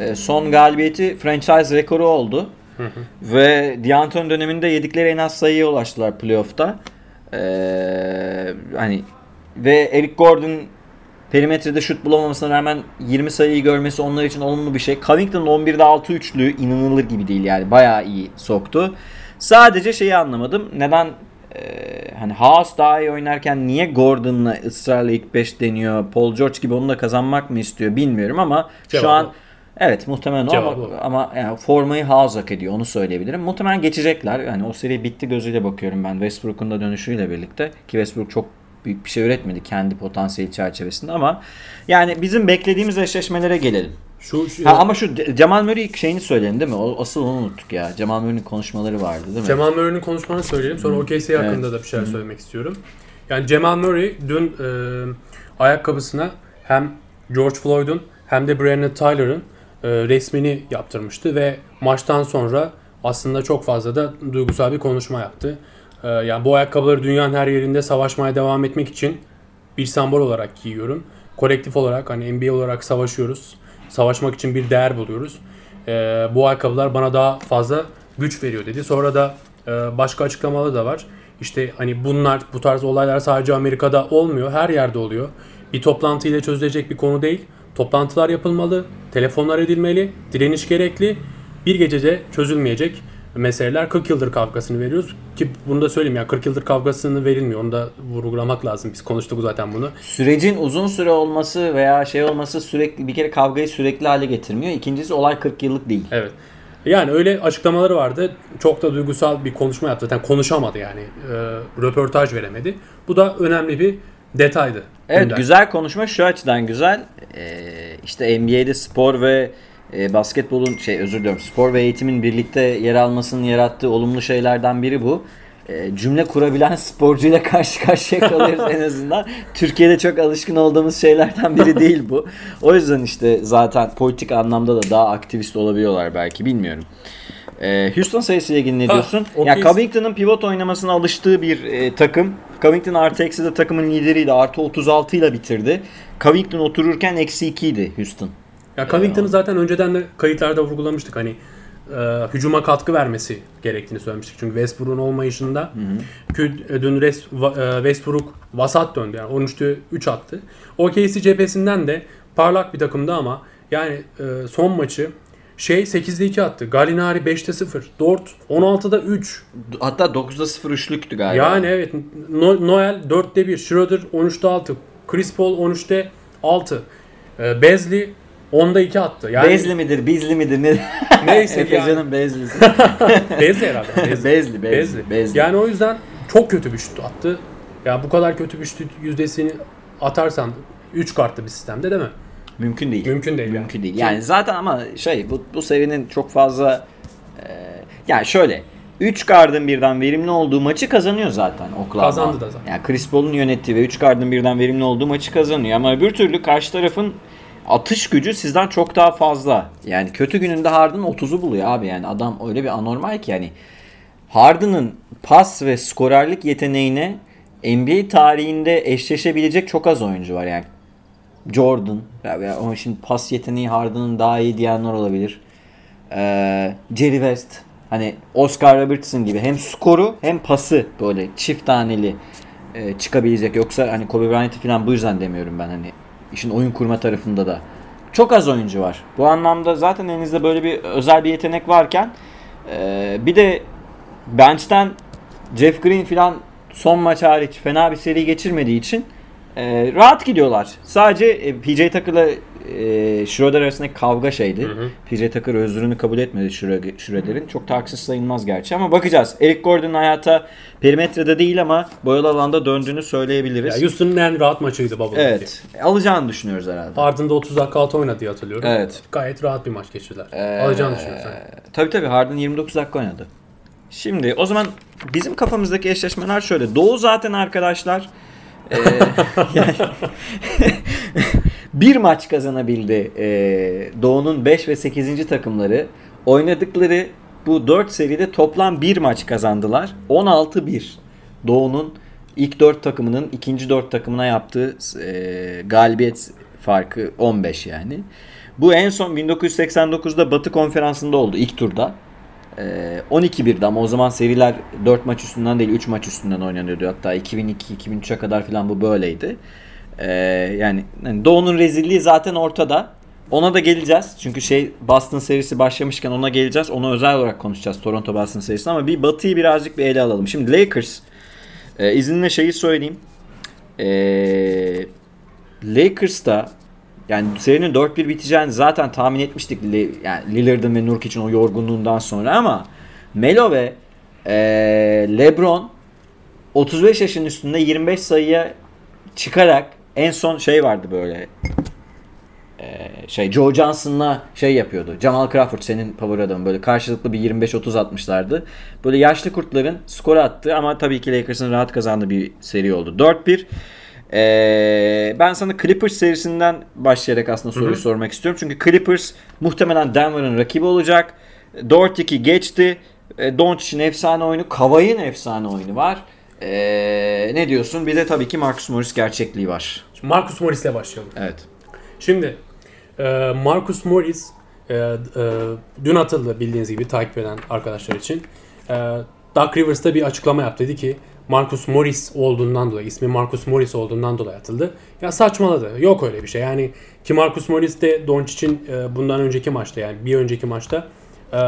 e, son galibiyeti franchise rekoru oldu. Hı hı. Ve D'Antoni döneminde yedikleri en az sayıya ulaştılar playoff'ta. Ee, hani ve Eric Gordon perimetrede şut bulamamasına rağmen 20 sayıyı görmesi onlar için olumlu bir şey. Covington 11'de 6 üçlü inanılır gibi değil yani. Bayağı iyi soktu. Sadece şeyi anlamadım. Neden e, hani Haas daha iyi oynarken niye Gordon'la ısrarla ilk 5 deniyor? Paul George gibi onu da kazanmak mı istiyor bilmiyorum ama Cevabı şu an. Evet muhtemelen o Cevabı ama, ama yani formayı Haas hak ediyor onu söyleyebilirim. Muhtemelen geçecekler. Yani o seri bitti gözüyle bakıyorum ben Westbrook'un da dönüşüyle birlikte. Ki Westbrook çok büyük bir şey üretmedi kendi potansiyeli çerçevesinde ama yani bizim beklediğimiz eşleşmelere gelelim. Şu, şu Ha, ama şu Cemal Murray şeyini söyleyelim değil mi? O, asıl onu unuttuk ya. Cemal Murray'nin konuşmaları vardı değil mi? Cemal Murray'nin konuşmanı söyleyelim. Sonra OKC hakkında da bir şeyler söylemek istiyorum. Yani Cemal Murray dün e, ayakkabısına hem George Floyd'un hem de Breonna Taylor'ın e, resmini yaptırmıştı ve maçtan sonra aslında çok fazla da duygusal bir konuşma yaptı. E, yani bu ayakkabıları dünyanın her yerinde savaşmaya devam etmek için bir sembol olarak giyiyorum. Kolektif olarak hani NBA olarak savaşıyoruz. Savaşmak için bir değer buluyoruz. Ee, bu ayakkabılar bana daha fazla güç veriyor dedi. Sonra da e, başka açıklamaları da var. İşte hani bunlar bu tarz olaylar sadece Amerika'da olmuyor. Her yerde oluyor. Bir toplantıyla çözülecek bir konu değil. Toplantılar yapılmalı, telefonlar edilmeli, direniş gerekli. Bir gecede çözülmeyecek meseleler 40 yıldır kavgasını veriyoruz. Ki bunu da söyleyeyim ya 40 yıldır kavgasını verilmiyor. Onu da vurgulamak lazım. Biz konuştuk zaten bunu. Sürecin uzun süre olması veya şey olması sürekli bir kere kavgayı sürekli hale getirmiyor. İkincisi olay 40 yıllık değil. Evet. Yani öyle açıklamaları vardı. Çok da duygusal bir konuşma yaptı. Zaten konuşamadı yani. E, röportaj veremedi. Bu da önemli bir detaydı. Evet gündem. güzel konuşma şu açıdan güzel. Ee, işte NBA'de spor ve e, basketbolun şey özür diliyorum spor ve eğitimin birlikte yer almasının yarattığı olumlu şeylerden biri bu. Ee, cümle kurabilen (laughs) sporcuyla karşı karşıya kalıyoruz en azından. Türkiye'de çok alışkın olduğumuz şeylerden biri değil bu. O yüzden işte zaten politik anlamda da daha aktivist olabiliyorlar belki bilmiyorum. Ee, Houston sayısıyla ilgili ne Ha, diyorsun? okey. Ya Covington'ın pivot oynamasına alıştığı bir e, takım. Covington artı eksi de takımın lideriydi. Artı 36 ile bitirdi. Covington otururken eksi 2 idi Houston. Ya Covington'ı zaten önceden de kayıtlarda vurgulamıştık. Hani e, hücuma katkı vermesi gerektiğini söylemiştik. Çünkü Westbrook'un olmayışında ki dün res, e, Westbrook vasat döndü. Yani 13'te 3 attı. OKC cephesinden de parlak bir takımdı ama yani e, son maçı şey 8'de 2 attı. Gallinari 5'te 0. Dort 16'da 3. Hatta 9'da 0 üçlüktü galiba. Yani evet. No- Noel 4'te 1. Schroeder 13'te 6. Chris Paul 13'te 6. E, Bezli 10'da 2 attı. Yani Bezli midir, bizli midir ne? (laughs) Neyse Efe yani. Can'ın bezlisi. (laughs) Bezli herhalde. (laughs) Bezli. Bezli, bezli, bezli. Yani o yüzden çok kötü bir şut attı. Ya bu kadar kötü bir şut yüzdesini atarsan 3 kartlı bir sistemde değil mi? Mümkün değil. Mümkün değil Mümkün yani. değil. Yani zaten ama şey bu, bu serinin çok fazla e, yani şöyle 3 gardın birden verimli olduğu maçı kazanıyor zaten Oklahoma. Kazandı da zaten. Yani Chris Paul'un yönettiği ve 3 gardın birden verimli olduğu maçı kazanıyor ama öbür türlü karşı tarafın atış gücü sizden çok daha fazla. Yani kötü gününde Harden 30'u buluyor abi yani adam öyle bir anormal ki yani Harden'ın pas ve skorerlik yeteneğine NBA tarihinde eşleşebilecek çok az oyuncu var yani. Jordan ya, ya ama şimdi pas yeteneği Harden'ın daha iyi diyenler olabilir. Ee, Jerry West hani Oscar Robertson gibi hem skoru hem pası böyle çift taneli e, çıkabilecek yoksa hani Kobe Bryant'ı falan bu yüzden demiyorum ben hani işin oyun kurma tarafında da çok az oyuncu var. Bu anlamda zaten elinizde böyle bir özel bir yetenek varken e, bir de bench'ten Jeff Green falan son maç hariç fena bir seri geçirmediği için e, rahat gidiyorlar. Sadece e, PJ Tucker'la e, Schroeder arasındaki kavga şeydi. Hı hı. PJ Tucker özrünü kabul etmedi Schroeder- Schroeder'in. Çok da haksız sayılmaz gerçi ama bakacağız. Eric Gordon hayata perimetrede değil ama boyalı alanda döndüğünü söyleyebiliriz. Ya Houston'ın en rahat maçıydı Bubble evet. Alacağını düşünüyoruz herhalde. Harden'da 30 dakika altı oynadı diye hatırlıyorum. Evet. Gayet rahat bir maç geçirdiler. Ee, Alacağını düşünüyorum sen. Tabii tabii Harden 29 dakika oynadı. Şimdi o zaman bizim kafamızdaki eşleşmeler şöyle. Doğu zaten arkadaşlar e, (laughs) yani (laughs) bir maç kazanabildi e, Doğu'nun 5 ve 8. takımları. Oynadıkları bu 4 seride toplam bir maç kazandılar. 16-1. Doğu'nun ilk 4 takımının ikinci 4 takımına yaptığı e, galibiyet farkı 15 yani. Bu en son 1989'da Batı Konferansı'nda oldu ilk turda. Ee, 12-1'di ama o zaman seriler 4 maç üstünden değil 3 maç üstünden oynanıyordu. Hatta 2002-2003'e kadar falan bu böyleydi. Ee, yani, yani Doğu'nun rezilliği zaten ortada. Ona da geleceğiz. Çünkü şey Boston serisi başlamışken ona geleceğiz. Ona özel olarak konuşacağız Toronto Boston serisi ama bir Batı'yı birazcık bir ele alalım. Şimdi Lakers e, izninle şeyi söyleyeyim. E, Lakers'ta yani serinin 4-1 biteceğini zaten tahmin etmiştik. Yani Lillard'ın ve Nurkic'in o yorgunluğundan sonra ama Melo ve e, LeBron 35 yaşın üstünde 25 sayıya çıkarak en son şey vardı böyle ee, şey Joe Johnson'la şey yapıyordu. Jamal Crawford senin power adamın böyle karşılıklı bir 25-30 atmışlardı. Böyle yaşlı kurtların skor attı ama tabii ki Lakers'ın rahat kazandığı bir seri oldu. 4-1. Ee, ben sana Clippers serisinden başlayarak aslında soruyu Hı-hı. sormak istiyorum. Çünkü Clippers muhtemelen Denver'ın rakibi olacak. 4-2 geçti. E, Doncic'in efsane oyunu, Kavay'ın efsane oyunu var. Ee, ne diyorsun? Bir de tabii ki Marcus Morris gerçekliği var. Şimdi Marcus Morris'le başlayalım. Evet. Şimdi e, Marcus Morris e, e, dün atıldı bildiğiniz gibi takip eden arkadaşlar için. E, Doug Rivers'ta bir açıklama yaptı. Dedi ki Marcus Morris olduğundan dolayı, ismi Marcus Morris olduğundan dolayı atıldı. Ya saçmaladı. Yok öyle bir şey. Yani ki Marcus Morris de Doncic'in e, bundan önceki maçta yani bir önceki maçta e,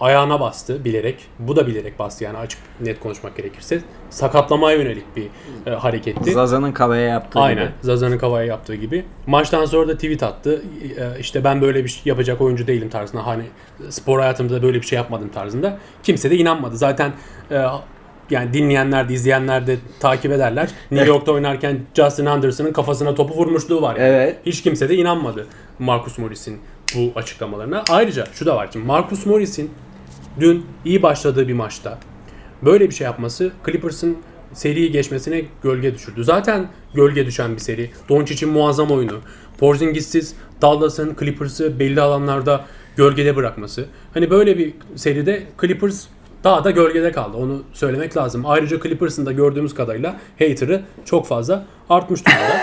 ayağına bastı bilerek. Bu da bilerek bastı yani açık net konuşmak gerekirse. Sakatlamaya yönelik bir e, hareketti. Zaza'nın Kava'ya yaptığı Aynen, gibi. Zaza'nın Kava'ya yaptığı gibi. Maçtan sonra da tweet attı. E, işte ben böyle bir şey yapacak oyuncu değilim tarzında. Hani spor hayatımda böyle bir şey yapmadım tarzında. Kimse de inanmadı. Zaten e, yani dinleyenler de izleyenler de takip ederler. New York'ta oynarken Justin Anderson'ın kafasına topu vurmuşluğu var. Yani. Evet. Hiç kimse de inanmadı Marcus Morris'in bu açıklamalarına. Ayrıca şu da var. Şimdi Marcus Morris'in dün iyi başladığı bir maçta böyle bir şey yapması Clippers'ın seriyi geçmesine gölge düşürdü. Zaten gölge düşen bir seri. Doncic'in muazzam oyunu. Porzingis'siz Dallas'ın Clippers'ı belli alanlarda gölgede bırakması. Hani böyle bir seride Clippers daha da gölgede kaldı. Onu söylemek lazım. Ayrıca Clippers'ın da gördüğümüz kadarıyla hater'ı çok fazla artmış durumda.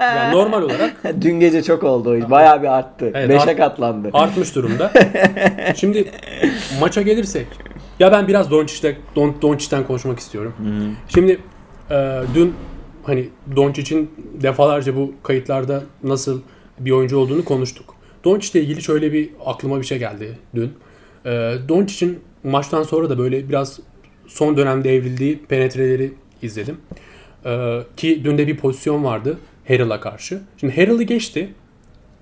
(laughs) yani normal olarak. Dün gece çok oldu iş. Bayağı bir arttı. Evet, Beşe art, katlandı. Artmış durumda. (laughs) Şimdi maça gelirsek. Ya ben biraz Doncic'ten, Don, Doncic'ten konuşmak istiyorum. Hı-hı. Şimdi e, dün hani Doncic'in defalarca bu kayıtlarda nasıl bir oyuncu olduğunu konuştuk. Doncic'le ilgili şöyle bir aklıma bir şey geldi dün. E, Doncic'in maçtan sonra da böyle biraz son dönemde evrildiği penetreleri izledim. Ee, ki dün de bir pozisyon vardı Harrell'a karşı. Şimdi Harrell'ı geçti.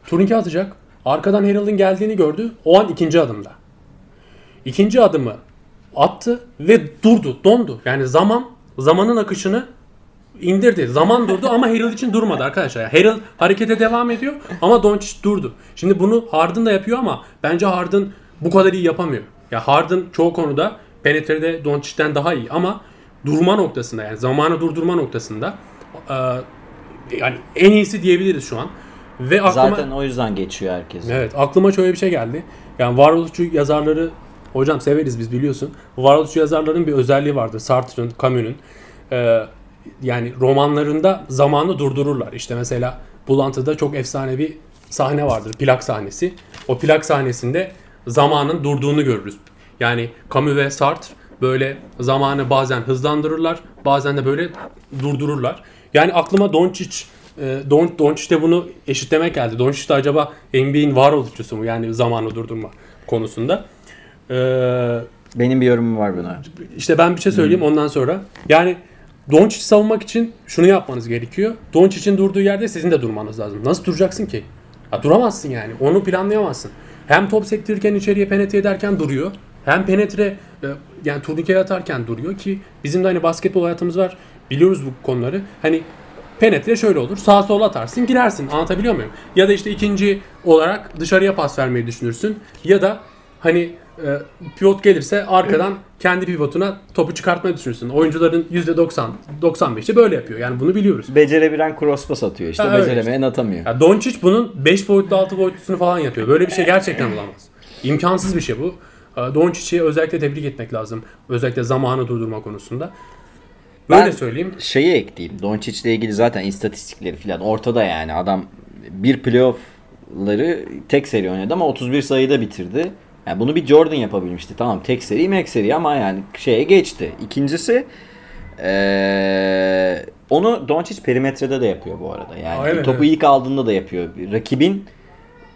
Turnike atacak. Arkadan Harrell'ın geldiğini gördü. O an ikinci adımda. İkinci adımı attı ve durdu, dondu. Yani zaman, zamanın akışını indirdi. Zaman durdu ama Harrell için durmadı arkadaşlar. Harrell harekete devam ediyor ama Doncic durdu. Şimdi bunu Harden da yapıyor ama bence Harden bu kadar iyi yapamıyor. Ya Harden çoğu konuda penetrede Doncic'ten daha iyi ama durma noktasında yani zamanı durdurma noktasında e, yani en iyisi diyebiliriz şu an. Ve aklıma, Zaten o yüzden geçiyor herkes. Evet aklıma şöyle bir şey geldi. Yani varoluşçu yazarları hocam severiz biz biliyorsun. Varoluşçu yazarların bir özelliği vardı. Sartre'ın, Camus'un. Ee, yani romanlarında zamanı durdururlar. İşte mesela Bulantı'da çok efsane bir sahne vardır. Plak sahnesi. O plak sahnesinde zamanın durduğunu görürüz. Yani Camus ve Sartre böyle zamanı bazen hızlandırırlar, bazen de böyle durdururlar. Yani aklıma Doncic e, Don, Doncic de bunu eşitlemek geldi. Doncic de acaba NBA'in varoluşçusu mu? Yani zamanı durdurma konusunda. Ee, Benim bir yorumum var buna. İşte ben bir şey söyleyeyim hmm. ondan sonra. Yani Doncic savunmak için şunu yapmanız gerekiyor. Doncic'in durduğu yerde sizin de durmanız lazım. Nasıl duracaksın ki? Ya duramazsın yani. Onu planlayamazsın. Hem top sektirirken içeriye penetre ederken duruyor. Hem penetre e, yani turnike atarken duruyor ki bizim de hani basketbol hayatımız var. Biliyoruz bu konuları. Hani penetre şöyle olur. Sağa sola atarsın girersin. Anlatabiliyor muyum? Ya da işte ikinci olarak dışarıya pas vermeyi düşünürsün. Ya da hani e, pivot gelirse arkadan kendi pivotuna topu çıkartmayı düşünürsün. Oyuncuların %90, 95'i böyle yapıyor. Yani bunu biliyoruz. Becerebilen cross pass atıyor işte. Ha, Beceremeyen atamıyor. Ya Doncic bunun 5 boyutlu 6 boyutlusunu falan yapıyor. Böyle bir şey gerçekten olamaz. İmkansız bir şey bu. E, Doncic'i özellikle tebrik etmek lazım. Özellikle zamanı durdurma konusunda. Böyle ben söyleyeyim. Şeyi ekleyeyim. Doncic ile ilgili zaten istatistikleri falan ortada yani. Adam bir playoff'ları tek seri oynadı ama 31 sayıda bitirdi. Yani bunu bir Jordan yapabilmişti. Tamam tek seri mek seri ama yani şeye geçti. İkincisi Ee, onu Doncic perimetrede de yapıyor bu arada. Yani Aa, evet, topu evet. ilk aldığında da yapıyor. Rakibin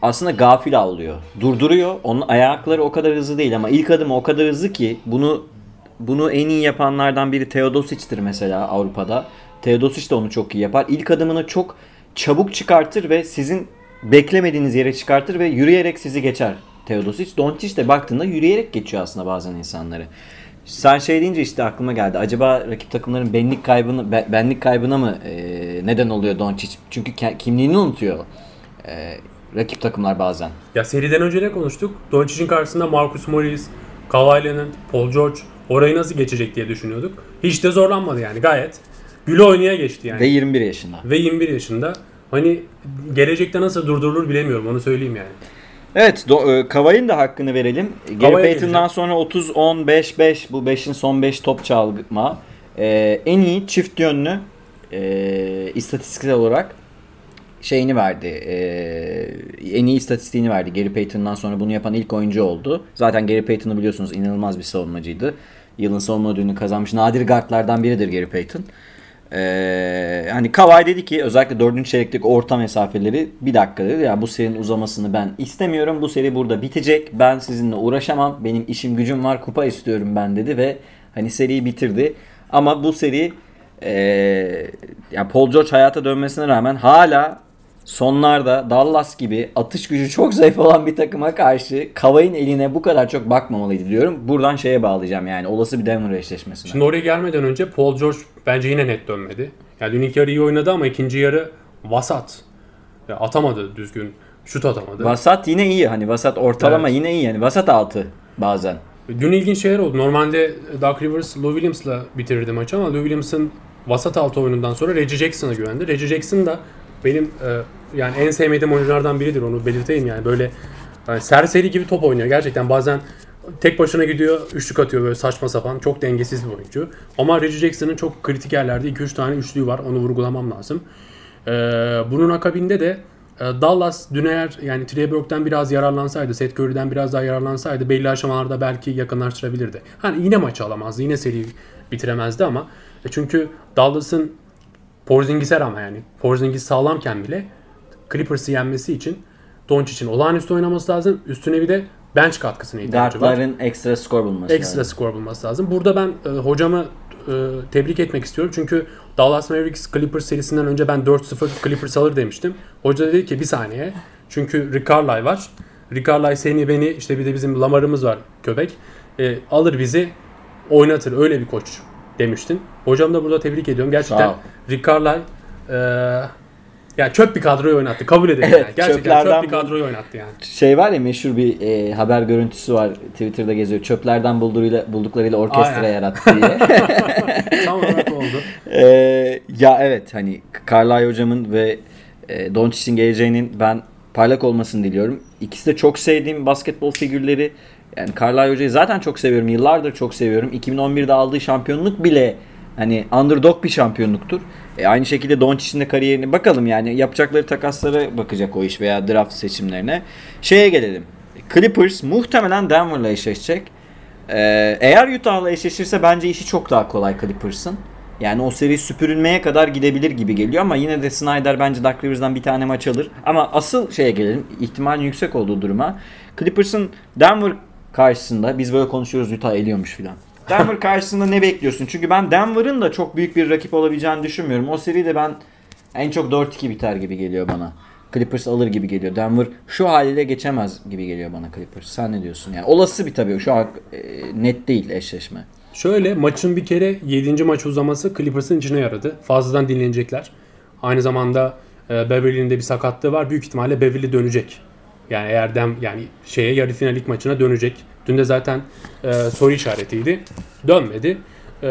aslında gafil avlıyor. Durduruyor. Onun ayakları o kadar hızlı değil ama ilk adımı o kadar hızlı ki bunu bunu en iyi yapanlardan biri Teodosic'tir mesela Avrupa'da. Teodosic de onu çok iyi yapar. İlk adımını çok çabuk çıkartır ve sizin beklemediğiniz yere çıkartır ve yürüyerek sizi geçer Teodosic. Doncic de baktığında yürüyerek geçiyor aslında bazen insanları. Sen şey deyince işte aklıma geldi. Acaba rakip takımların benlik kaybını be- benlik kaybına mı e, neden oluyor Doncic? Çünkü kimliğini unutuyor. E, rakip takımlar bazen. Ya seriden önce ne konuştuk? Doncic'in karşısında Marcus Morris, Kawhi Leonard, Paul George orayı nasıl geçecek diye düşünüyorduk. Hiç de zorlanmadı yani gayet. Güle oynaya geçti yani. Ve Ve, 21 yaşında. 21 yaşında. Hani gelecekte nasıl durdurulur bilemiyorum onu söyleyeyim yani. Evet, e, Kavay'ın da hakkını verelim. Gary Payton'dan sonra 30 10 5 5 bu 5'in son 5 top çalma. E, en iyi çift yönlü e, istatistiksel olarak şeyini verdi. e, en iyi istatistiğini verdi. Gary Payton'dan sonra bunu yapan ilk oyuncu oldu. Zaten Gary Payton'ı biliyorsunuz inanılmaz bir savunmacıydı. Yılın savunma ödülünü kazanmış nadir guardlardan biridir Gary Payton. Ee, hani Kawhi dedi ki özellikle 4. çeyrekteki orta mesafeleri bir dakika dedi. Yani bu serinin uzamasını ben istemiyorum. Bu seri burada bitecek. Ben sizinle uğraşamam. Benim işim gücüm var. Kupa istiyorum ben dedi ve hani seriyi bitirdi. Ama bu seri ee, yani Paul George hayata dönmesine rağmen hala sonlarda Dallas gibi atış gücü çok zayıf olan bir takıma karşı Kavay'ın eline bu kadar çok bakmamalıydı diyorum. Buradan şeye bağlayacağım yani olası bir Denver eşleşmesine. Şimdi oraya gelmeden önce Paul George bence yine net dönmedi. Yani dün ilk yarı iyi oynadı ama ikinci yarı vasat. Ya atamadı düzgün. Şut atamadı. Vasat yine iyi hani vasat ortalama Evet. yine iyi yani vasat altı bazen. Dün ilginç şeyler oldu. Normalde Doug Rivers Lou Williams'la bitirirdi maçı ama Lou Williams'ın vasat altı oyunundan sonra Reggie Jackson'a güvendi. Reggie Jackson da benim e, yani en sevmediğim oyunculardan biridir onu belirteyim yani böyle yani serseri gibi top oynuyor gerçekten bazen tek başına gidiyor üçlük atıyor böyle saçma sapan çok dengesiz bir oyuncu. Ama Reggie Jackson'ın çok kritik yerlerde 2-3 tane üçlüğü var onu vurgulamam lazım. E, bunun akabinde de e, Dallas dün eğer yani Trey Burke'den biraz yararlansaydı, Seth Curry'den biraz daha yararlansaydı belli aşamalarda belki yakınlaştırabilirdi. Hani yine maçı alamazdı, yine seriyi bitiremezdi ama e, çünkü Dallas'ın Porzingis'e rağmen yani Porzingis sağlamken bile Clippers'ı yenmesi için Doncic'in olağanüstü oynaması lazım. Üstüne bir de bench katkısına ihtiyacı var. Guardların ekstra skor bulması Ekstra lazım. skor bulması lazım. Burada ben e, hocamı e, tebrik etmek istiyorum. Çünkü Dallas Mavericks Clippers serisinden önce ben 4-0 Clippers alır demiştim. Hoca dedi ki bir saniye. Çünkü Rick Carlisle var. Rick Carlisle seni beni işte bir de bizim Lamar'ımız var köpek. E, alır bizi oynatır. Öyle bir koç demiştin. Hocam da burada tebrik ediyorum. Gerçekten. Rick Carlisle e, yani çöp bir kadroyu oynattı. Kabul edelim Evet, yani. Gerçekten çöp bir kadroyu oynattı yani. Şey var ya meşhur bir e, haber görüntüsü var Twitter'da geziyor. Çöplerden bulduğuyla, bulduklarıyla orkestra Aynen. yarattı diye. (laughs) Tam olarak oldu. Ee, ya evet hani Carlisle hocamın ve e, Doncic'in geleceğinin ben parlak olmasını diliyorum. İkisi de çok sevdiğim basketbol figürleri. Yani Carlisle hocayı zaten çok seviyorum. Yıllardır çok seviyorum. 2011'de aldığı şampiyonluk bile hani underdog bir şampiyonluktur. E, aynı şekilde Doncic'in de kariyerini bakalım yani yapacakları takaslara bakacak o iş veya draft seçimlerine. Şeye gelelim. Clippers muhtemelen Denver'la eşleşecek. Ee, eğer Utah'la eşleşirse bence işi çok daha kolay Clippers'ın. Yani o seri süpürülmeye kadar gidebilir gibi geliyor ama yine de Snyder bence Doug Rivers'dan bir tane maç alır. Ama asıl şeye gelelim. ihtimalin yüksek olduğu duruma. Clippers'ın Denver karşısında biz böyle konuşuyoruz Utah eliyormuş filan. Denver karşısında ne bekliyorsun? Çünkü ben Denver'ın da çok büyük bir rakip olabileceğini düşünmüyorum. O seride ben en çok 4-2 biter gibi geliyor bana. Clippers alır gibi geliyor. Denver şu haliyle geçemez gibi geliyor bana Clippers. Sen ne diyorsun? Yani olası bir tabii şu an e, net değil eşleşme. Şöyle maçın bir kere 7. maç uzaması Clippers'ın içine yaradı. Fazladan dinlenecekler. Aynı zamanda e, Beverly'nin de bir sakatlığı var. Büyük ihtimalle Beverly dönecek. Yani eğer dem yani şeye yarı finalik maçına dönecek. Dün de zaten e, soru işaretiydi. Dönmedi. E,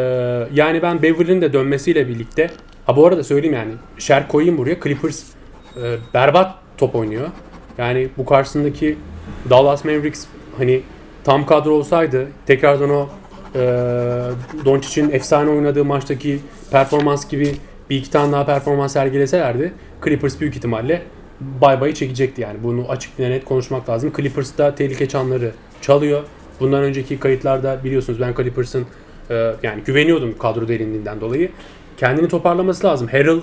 yani ben Beverly'nin de dönmesiyle birlikte ha bu arada söyleyeyim yani şer koyayım buraya. Clippers e, berbat top oynuyor. Yani bu karşısındaki Dallas Mavericks hani tam kadro olsaydı tekrardan o e, Doncic'in efsane oynadığı maçtaki performans gibi bir iki tane daha performans sergileselerdi Clippers büyük ihtimalle bay bayı çekecekti yani. Bunu açık ve net konuşmak lazım. Clippers da tehlike çanları çalıyor. Bundan önceki kayıtlarda biliyorsunuz ben Clippers'ın e, yani güveniyordum kadro derinliğinden dolayı. Kendini toparlaması lazım. Harrell,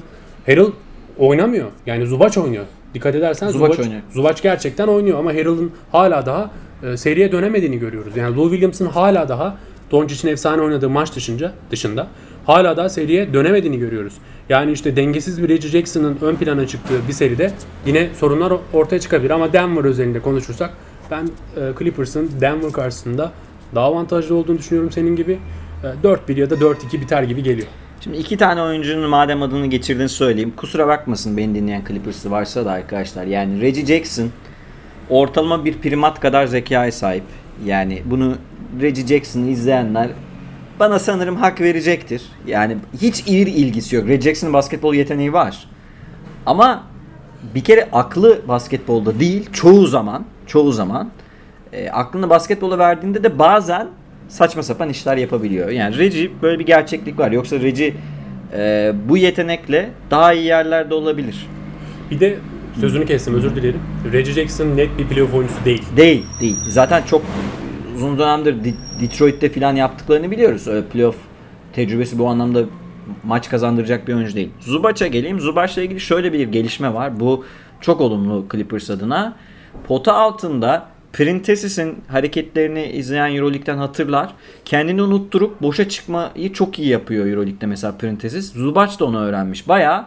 Harrell oynamıyor. Yani Zubac oynuyor. Dikkat edersen Zubac Zubac, oynuyor. Zubac gerçekten oynuyor ama Harrell'ın hala daha e, seriye dönemediğini görüyoruz. Yani Lou Williams'ın hala daha Doncic'in efsane oynadığı maç dışında dışında hala daha seriye dönemediğini görüyoruz. Yani işte dengesiz bir Reggie Jackson'ın ön plana çıktığı bir seride yine sorunlar ortaya çıkabilir ama Denver özelinde konuşursak ben e, Clippers'ın Denver karşısında daha avantajlı olduğunu düşünüyorum senin gibi. E, 4-1 ya da 4-2 biter gibi geliyor. Şimdi iki tane oyuncunun madem adını geçirdiğini söyleyeyim. Kusura bakmasın beni dinleyen Clippers'ı varsa da arkadaşlar. Yani Reggie Jackson ortalama bir primat kadar zekaya sahip. Yani bunu Reggie Jackson'ı izleyenler bana sanırım hak verecektir. Yani hiç iyi ilgisi yok. Reggie Jackson'ın basketbol yeteneği var. Ama bir kere aklı basketbolda değil çoğu zaman çoğu zaman e, aklını basketbola verdiğinde de bazen saçma sapan işler yapabiliyor. Yani Reggie böyle bir gerçeklik var. Yoksa Reggie e, bu yetenekle daha iyi yerlerde olabilir. Bir de sözünü kestim özür dilerim. Reggie Jackson net bir playoff oyuncusu değil. Değil, değil. Zaten çok uzun dönemdir De- Detroit'te falan yaptıklarını biliyoruz. Öyle playoff tecrübesi bu anlamda maç kazandıracak bir oyuncu değil. Zubac'a geleyim. Zubac'la ilgili şöyle bir gelişme var. Bu çok olumlu Clippers adına. Pota altında Printesis'in hareketlerini izleyen Euroleague'den hatırlar. Kendini unutturup boşa çıkmayı çok iyi yapıyor Euroleague'de mesela Printesis. Zubac da onu öğrenmiş. Bayağı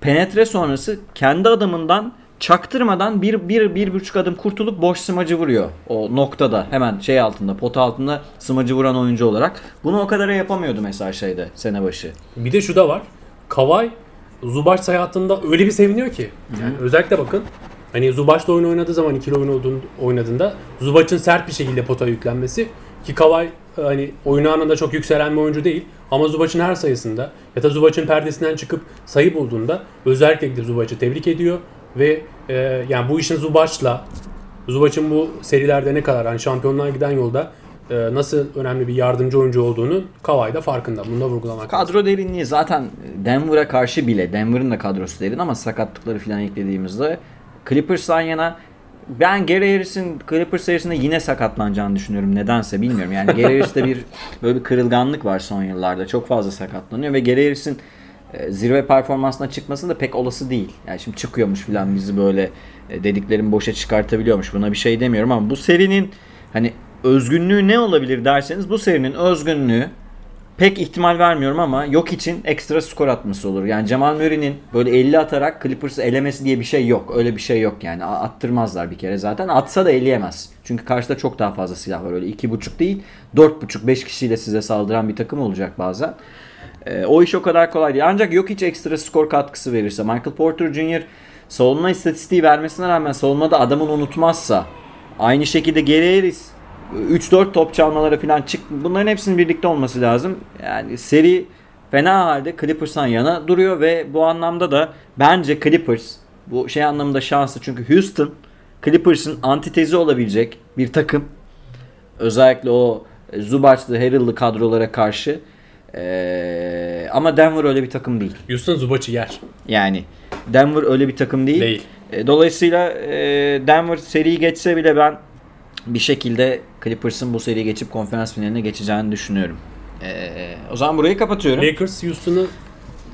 penetre sonrası kendi adamından çaktırmadan bir, bir, bir buçuk adım kurtulup boş smacı vuruyor. O noktada hemen şey altında pota altında smacı vuran oyuncu olarak. Bunu o kadar yapamıyordu mesela şeyde sene başı. Bir de şu da var. Kawhi Zubac hayatında öyle bir seviniyor ki. Yani özellikle bakın hani Zubac'la oyun oynadığı zaman ikili oyun oynadığında Zubac'ın sert bir şekilde potaya yüklenmesi ki Kawhi hani oyun anında çok yükselen bir oyuncu değil ama Zubac'ın her sayısında ya da Zubac'ın perdesinden çıkıp sayı bulduğunda özellikle gidip Zubac'ı tebrik ediyor ve e, yani bu işin Zubac'la Zubac'ın bu serilerde ne kadar hani şampiyonluğa giden yolda e, nasıl önemli bir yardımcı oyuncu olduğunu Kawhi da farkında. Bunu da vurgulamak lazım. Kadro derinliği zaten Denver'a karşı bile Denver'ın da kadrosu derin ama sakatlıkları falan eklediğimizde Clippers'tan yana ben Gary Harris'in Clippers serisinde yine sakatlanacağını düşünüyorum. Nedense bilmiyorum. Yani Gary Harris'te bir böyle bir kırılganlık var son yıllarda. Çok fazla sakatlanıyor ve Gary Harris'in zirve performansına çıkması da pek olası değil. Yani şimdi çıkıyormuş falan bizi böyle e, dediklerimi boşa çıkartabiliyormuş. Buna bir şey demiyorum ama bu serinin hani özgünlüğü ne olabilir derseniz bu serinin özgünlüğü pek ihtimal vermiyorum ama yok için ekstra skor atması olur. Yani Cemal Murray'nin böyle 50 atarak Clippers'ı elemesi diye bir şey yok. Öyle bir şey yok yani. Attırmazlar bir kere zaten. Atsa da eleyemez. Çünkü karşıda çok daha fazla silah var. Öyle 2.5 değil 4.5-5 kişiyle size saldıran bir takım olacak bazen. Ee, o iş o kadar kolay değil. Ancak yok hiç ekstra skor katkısı verirse. Michael Porter Jr. savunma istatistiği vermesine rağmen savunmada adamını unutmazsa aynı şekilde Gary Harris 3-4 top çalmaları falan çık. Bunların hepsinin birlikte olması lazım. Yani seri fena halde Clippers'tan yana duruyor ve bu anlamda da bence Clippers bu şey anlamında şanslı çünkü Houston Clippers'ın antitezi olabilecek bir takım. Özellikle o Zubac'lı, Harrell'lı kadrolara karşı. Ee, ama Denver öyle bir takım değil. Houston Zubac'ı yer. Yani Denver öyle bir takım değil. Değil. E, Dolayısıyla e, Denver seriyi geçse bile ben bir şekilde Clippers'ın bu seriyi geçip konferans finaline geçeceğini düşünüyorum. E, o zaman burayı kapatıyorum. Lakers Houston'ı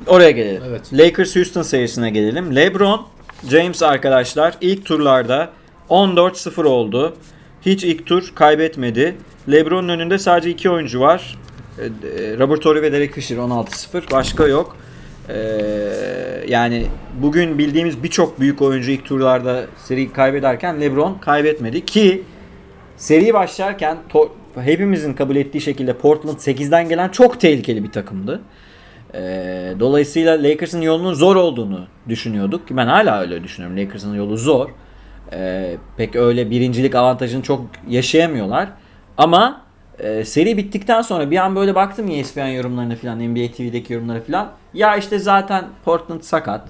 Oraya gelelim. Evet. Lakers Houston serisine gelelim. LeBron James arkadaşlar ilk turlarda 14-0 oldu. Hiç ilk tur kaybetmedi. LeBron'un önünde sadece iki oyuncu var. Robert Horry ve Derek Fisher 16-0. Başka yok. E, yani bugün bildiğimiz birçok büyük oyuncu ilk turlarda seri kaybederken LeBron kaybetmedi ki seri başlarken to- hepimizin kabul ettiği şekilde Portland 8'den gelen çok tehlikeli bir takımdı. Ee, dolayısıyla Lakers'ın yolunun zor olduğunu düşünüyorduk. Ben hala öyle düşünüyorum. Lakers'ın yolu zor. Ee, pek öyle birincilik avantajını çok yaşayamıyorlar. Ama e, seri bittikten sonra bir an böyle baktım ESPN yorumlarına falan, NBA TV'deki yorumlara falan. Ya işte zaten Portland sakat.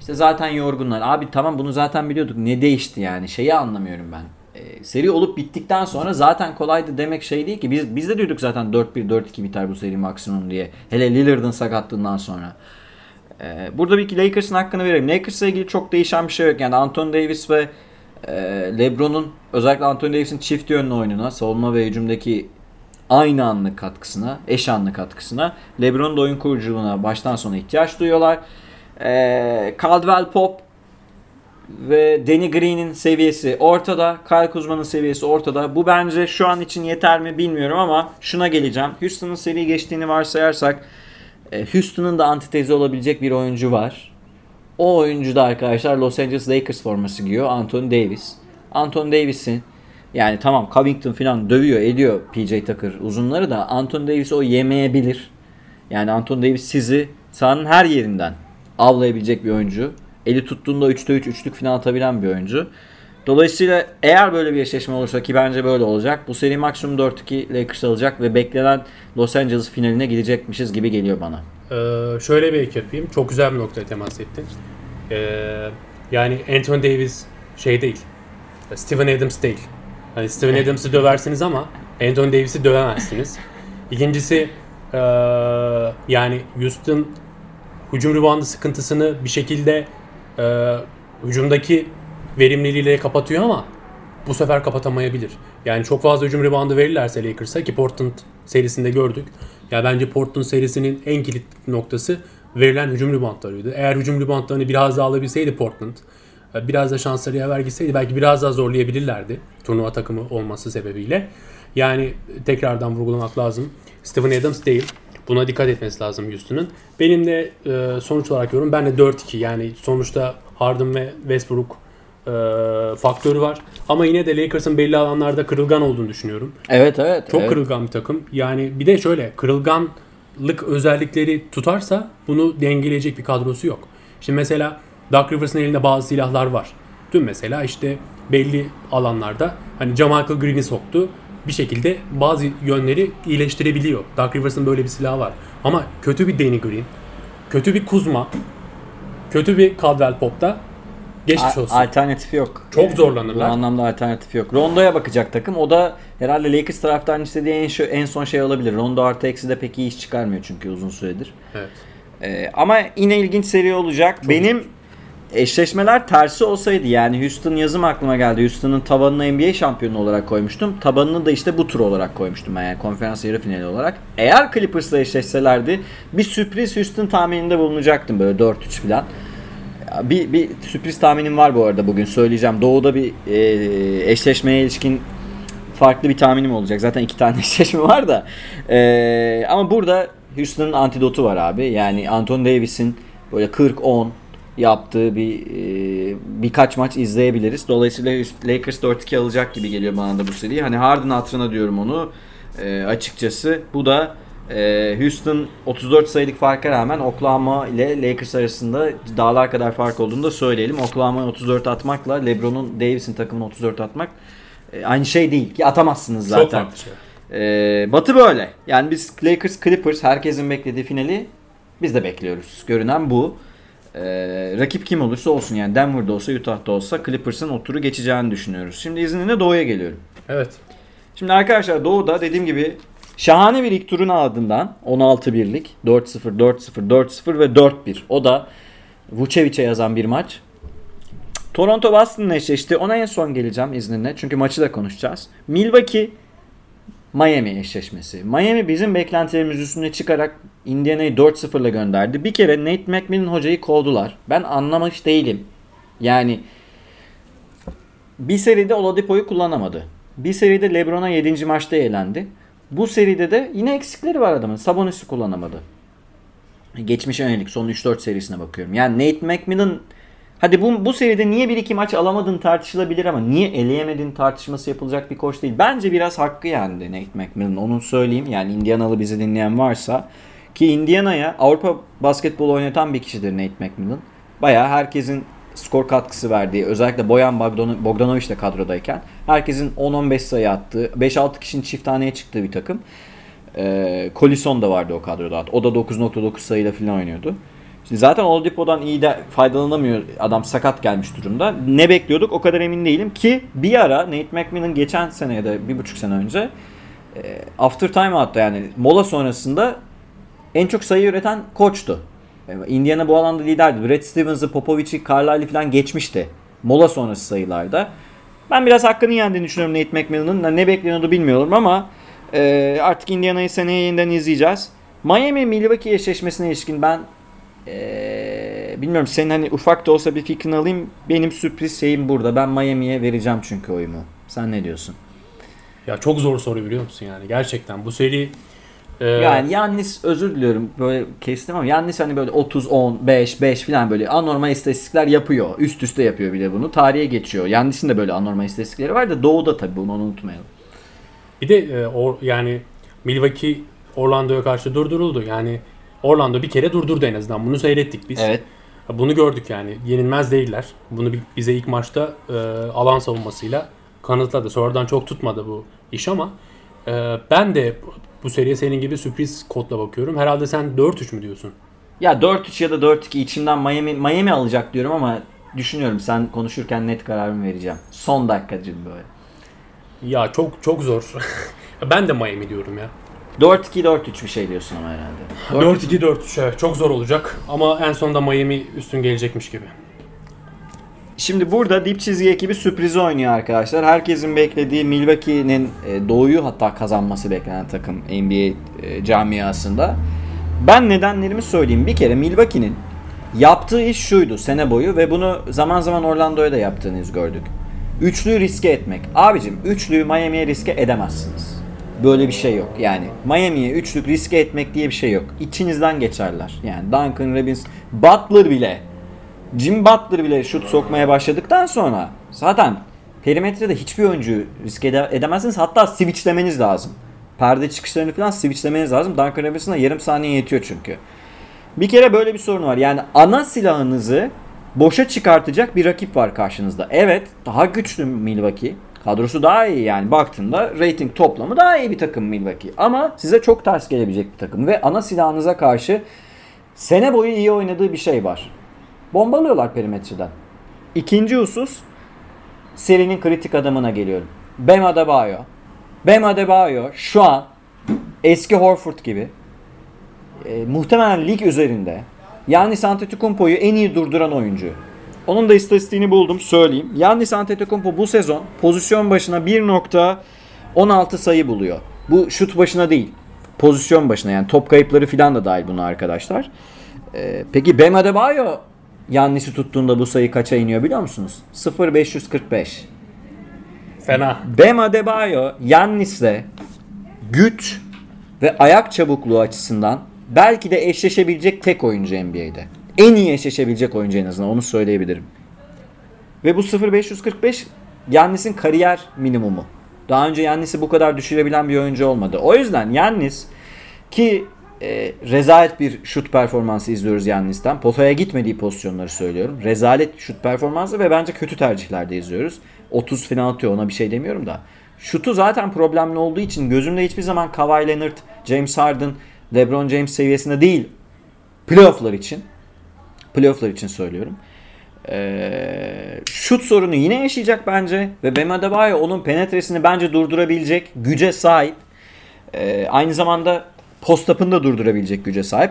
İşte zaten yorgunlar. Abi tamam bunu zaten biliyorduk. Ne değişti yani? Şeyi anlamıyorum ben. Ee, seri olup bittikten sonra zaten kolaydı demek şey değil ki. Biz biz de diyorduk zaten 4-1 4-2 biter bu seri maksimum diye. Hele Lillard'ın sakatlığından sonra. Ee, burada bir ki Lakers'ın hakkını verelim. Lakers'la ilgili çok değişen bir şey yok. Yani Anthony Davis ve e, LeBron'un özellikle Anthony Davis'in çift yönlü oyununa, savunma ve hücumdaki aynı anlık katkısına, eş anlık katkısına, LeBron'un da oyun kuruculuğuna baştan sona ihtiyaç duyuyorlar. Ee, Caldwell Pop ve Danny Green'in seviyesi ortada. Kyle Kuzma'nın seviyesi ortada. Bu bence şu an için yeter mi bilmiyorum ama şuna geleceğim. Houston'ın seri geçtiğini varsayarsak e, Houston'ın da antitezi olabilecek bir oyuncu var. O oyuncu da arkadaşlar Los Angeles Lakers forması giyiyor. Anthony Davis. Anthony Davis'in yani tamam Covington falan dövüyor ediyor PJ Tucker uzunları da Anthony Davis o yemeyebilir. Yani Anthony Davis sizi sahanın her yerinden avlayabilecek bir oyuncu. Eli tuttuğunda 3'te 3 üçlük falan atabilen bir oyuncu. Dolayısıyla eğer böyle bir eşleşme olursa ki bence böyle olacak. Bu seri maksimum 4-2 Lakers alacak ve beklenen Los Angeles finaline gidecekmişiz gibi geliyor bana. Ee, şöyle bir ek yapayım. Çok güzel bir noktaya temas ettin. Ee, yani Anthony Davis şey değil. Steven Adams değil. Hani Steven Adams'ı döversiniz ama Anthony Davis'i dövemezsiniz. İkincisi ee, yani Houston hücum ribandı sıkıntısını bir şekilde e, hücumdaki verimliliğiyle kapatıyor ama bu sefer kapatamayabilir. Yani çok fazla hücum ribandı verirlerse Lakers'a ki Portland serisinde gördük. Ya bence Portland serisinin en kilit noktası verilen hücum ribantlarıydı. Eğer hücum ribantlarını biraz daha alabilseydi Portland, biraz da şansları yaver gitseydi belki biraz daha zorlayabilirlerdi turnuva takımı olması sebebiyle. Yani tekrardan vurgulamak lazım. Steven Adams değil. Buna dikkat etmesi lazım Houston'ın. Benim de e, sonuç olarak yorum ben de 4-2 yani sonuçta Harden ve Westbrook e, faktörü var. Ama yine de Lakers'ın belli alanlarda kırılgan olduğunu düşünüyorum. Evet evet. Çok evet. kırılgan bir takım. Yani bir de şöyle kırılganlık özellikleri tutarsa bunu dengeleyecek bir kadrosu yok. Şimdi mesela Doug Rivers'ın elinde bazı silahlar var. Dün mesela işte belli alanlarda hani Jamal Green'i soktu bir şekilde bazı yönleri iyileştirebiliyor. Dark Rivers'ın böyle bir silahı var. Ama kötü bir Danny Green, kötü bir Kuzma, kötü bir Caldwell Pop'ta geçmiş olsun. Alternatifi yok. Çok zorlanırlar. Bu anlamda alternatifi yok. Rondo'ya bakacak takım. O da herhalde Lakers taraftarının istediği en, şu, en son şey olabilir. Rondo artı eksi de pek iyi iş çıkarmıyor çünkü uzun süredir. Evet. Ee, ama yine ilginç seri olacak. Çok Benim eşleşmeler tersi olsaydı yani Houston yazım aklıma geldi. Houston'ın tabanını NBA şampiyonu olarak koymuştum. Tabanını da işte bu tur olarak koymuştum ben yani konferans yarı finali olarak. Eğer Clippers'la eşleşselerdi bir sürpriz Houston tahmininde bulunacaktım böyle 4-3 falan. Bir, bir sürpriz tahminim var bu arada bugün söyleyeceğim. Doğu'da bir e, eşleşmeye ilişkin farklı bir tahminim olacak. Zaten iki tane (laughs) eşleşme var da. E, ama burada Houston'ın antidotu var abi. Yani Anthony Davis'in böyle 40-10 yaptığı bir e, birkaç maç izleyebiliriz. Dolayısıyla Lakers 4-2 alacak gibi geliyor bana da bu seri. Hani Harden hatırına diyorum onu e, açıkçası. Bu da e, Houston 34 sayılık farka rağmen Oklahoma ile Lakers arasında dağlar kadar fark olduğunu da söyleyelim. Oklahoma'ya 34 atmakla LeBron'un Davis'in takımına 34 atmak e, aynı şey değil ki atamazsınız zaten. Çok farklı şey. E, batı böyle. Yani biz Lakers Clippers herkesin beklediği finali biz de bekliyoruz. Görünen bu. Ee, rakip kim olursa olsun yani Denver'da olsa Utah'da olsa Clippers'ın o turu geçeceğini düşünüyoruz. Şimdi izninle Doğu'ya geliyorum. Evet. Şimdi arkadaşlar Doğu'da dediğim gibi şahane bir ilk turun ardından 16-1'lik 4-0, 4-0, 4-0 ve 4-1. O da Vucevic'e yazan bir maç. Toronto Boston'la eşleşti. Ona en son geleceğim izninle. Çünkü maçı da konuşacağız. Milwaukee Miami eşleşmesi. Miami bizim beklentilerimiz üstüne çıkarak Indiana'yı 4-0 ile gönderdi. Bir kere Nate McMillan hocayı kovdular. Ben anlamış değilim. Yani bir seride Oladipo'yu kullanamadı. Bir seride LeBron'a 7. maçta eğlendi. Bu seride de yine eksikleri var adamın. Sabonis'i kullanamadı. Geçmişe yönelik son 3-4 serisine bakıyorum. Yani Nate McMillan Hadi bu, bu seride niye bir iki maç alamadın tartışılabilir ama niye eleyemedin tartışması yapılacak bir koç değil. Bence biraz hakkı yendi Nate McMillan. Onun söyleyeyim. Yani Indianalı bizi dinleyen varsa. Ki Indiana'ya Avrupa basketbolu oynatan bir kişidir Nate McMillan. Baya herkesin skor katkısı verdiği özellikle Boyan Bogdanovic de kadrodayken herkesin 10-15 sayı attığı 5-6 kişinin çift taneye çıktığı bir takım. Ee, Colison da vardı o kadroda. O da 9.9 sayıyla falan oynuyordu. Şimdi zaten Oladipo'dan iyi de faydalanamıyor. Adam sakat gelmiş durumda. Ne bekliyorduk o kadar emin değilim ki bir ara Nate McMillan geçen sene ya da bir buçuk sene önce e, after time out'ta yani mola sonrasında en çok sayı üreten koçtu. Indiana bu alanda liderdi. Brad Stevens'ı, Popovic'i, Carlisle'i falan geçmişti. Mola sonrası sayılarda. Ben biraz hakkını yendiğini düşünüyorum Nate McMillan'ın. Ne bekleniyordu bilmiyorum ama Ee, artık Indiana'yı seneye yeniden izleyeceğiz. Miami Milwaukee eşleşmesine ilişkin ben ee, bilmiyorum senin hani ufak da olsa bir fikrini alayım. Benim sürpriz şeyim burada. Ben Miami'ye vereceğim çünkü oyumu. Sen ne diyorsun? Ya çok zor soru biliyor musun yani gerçekten bu seri e, Yani Yannis özür diliyorum böyle kestim ama Yannis hani böyle 30 10 5 5 falan böyle anormal istatistikler yapıyor. Üst üste yapıyor bile bunu. Tarihe geçiyor. Yannis'in de böyle anormal istatistikleri var da Doğu'da tabii bunu unutmayalım. bir de e, o, yani Milwaukee Orlando'ya karşı durduruldu. Yani Orlando bir kere durdurdu en azından. Bunu seyrettik biz. Evet. Bunu gördük yani. Yenilmez değiller. Bunu bi- bize ilk maçta e, alan savunmasıyla kanıtladı. Sonradan çok tutmadı bu iş ama e, ben de bu- bu seriye senin gibi sürpriz kodla bakıyorum. Herhalde sen 4-3 mü diyorsun? Ya 4-3 ya da 4-2 içimden Miami Miami alacak diyorum ama düşünüyorum sen konuşurken net kararımı vereceğim. Son dakikacım böyle. Ya çok çok zor. (laughs) ben de Miami diyorum ya. 4-2-4-3 bir şey diyorsun ama herhalde. 4-2-4-3 evet çok zor olacak ama en sonunda Miami üstün gelecekmiş gibi. Şimdi burada dip çizgi ekibi sürprizi oynuyor arkadaşlar. Herkesin beklediği Milwaukee'nin e, doğuyu hatta kazanması beklenen takım NBA e, camiasında. Ben nedenlerimi söyleyeyim. Bir kere Milwaukee'nin yaptığı iş şuydu sene boyu ve bunu zaman zaman Orlando'ya da yaptığını biz gördük. Üçlüyü riske etmek. Abicim üçlüyü Miami'ye riske edemezsiniz. Böyle bir şey yok. Yani Miami'ye üçlük riske etmek diye bir şey yok. İçinizden geçerler. Yani Duncan Robinson, Butler bile Jim Butler bile şut sokmaya başladıktan sonra zaten perimetrede hiçbir oyuncu riske ede- edemezsiniz. Hatta switchlemeniz lazım. Perde çıkışlarını falan switchlemeniz lazım. Duncan Robinson'a yarım saniye yetiyor çünkü. Bir kere böyle bir sorun var. Yani ana silahınızı boşa çıkartacak bir rakip var karşınızda. Evet daha güçlü Milwaukee. Kadrosu daha iyi yani baktığında rating toplamı daha iyi bir takım Milwaukee. Ama size çok ters gelebilecek bir takım. Ve ana silahınıza karşı sene boyu iyi oynadığı bir şey var. Bombalıyorlar perimetreden. İkinci husus serinin kritik adamına geliyorum. Bam Adebayo. Bam Adebayo şu an eski Horford gibi e, muhtemelen lig üzerinde Yannis Antetokounmpo'yu en iyi durduran oyuncu. Onun da istatistiğini buldum söyleyeyim. Yannis Antetokounmpo bu sezon pozisyon başına 1.16 sayı buluyor. Bu şut başına değil. Pozisyon başına yani top kayıpları falan da dahil buna arkadaşlar. Ee, peki Bam Adebayo Yannis'i tuttuğunda bu sayı kaça iniyor biliyor musunuz? 0.545. Fena. Bam Adebayo Yannis'le güç ve ayak çabukluğu açısından belki de eşleşebilecek tek oyuncu NBA'de. En iyi eşleşebilecek oyuncu en azından onu söyleyebilirim. Ve bu 0.545 Yannis'in kariyer minimumu. Daha önce Yannis'i bu kadar düşürebilen bir oyuncu olmadı. O yüzden Yannis ki e, rezalet bir şut performansı izliyoruz Yannis'ten. Potaya gitmediği pozisyonları söylüyorum. Rezalet şut performansı ve bence kötü tercihlerde izliyoruz. 30 falan atıyor ona bir şey demiyorum da. Şutu zaten problemli olduğu için gözümde hiçbir zaman Kawhi Leonard, James Harden, LeBron James seviyesinde değil. Playoff'lar için. Playoff'lar için söylüyorum. Ee, şut sorunu yine yaşayacak bence ve Bam Adebayo onun penetresini bence durdurabilecek güce sahip. Ee, aynı zamanda post-up'ını da durdurabilecek güce sahip.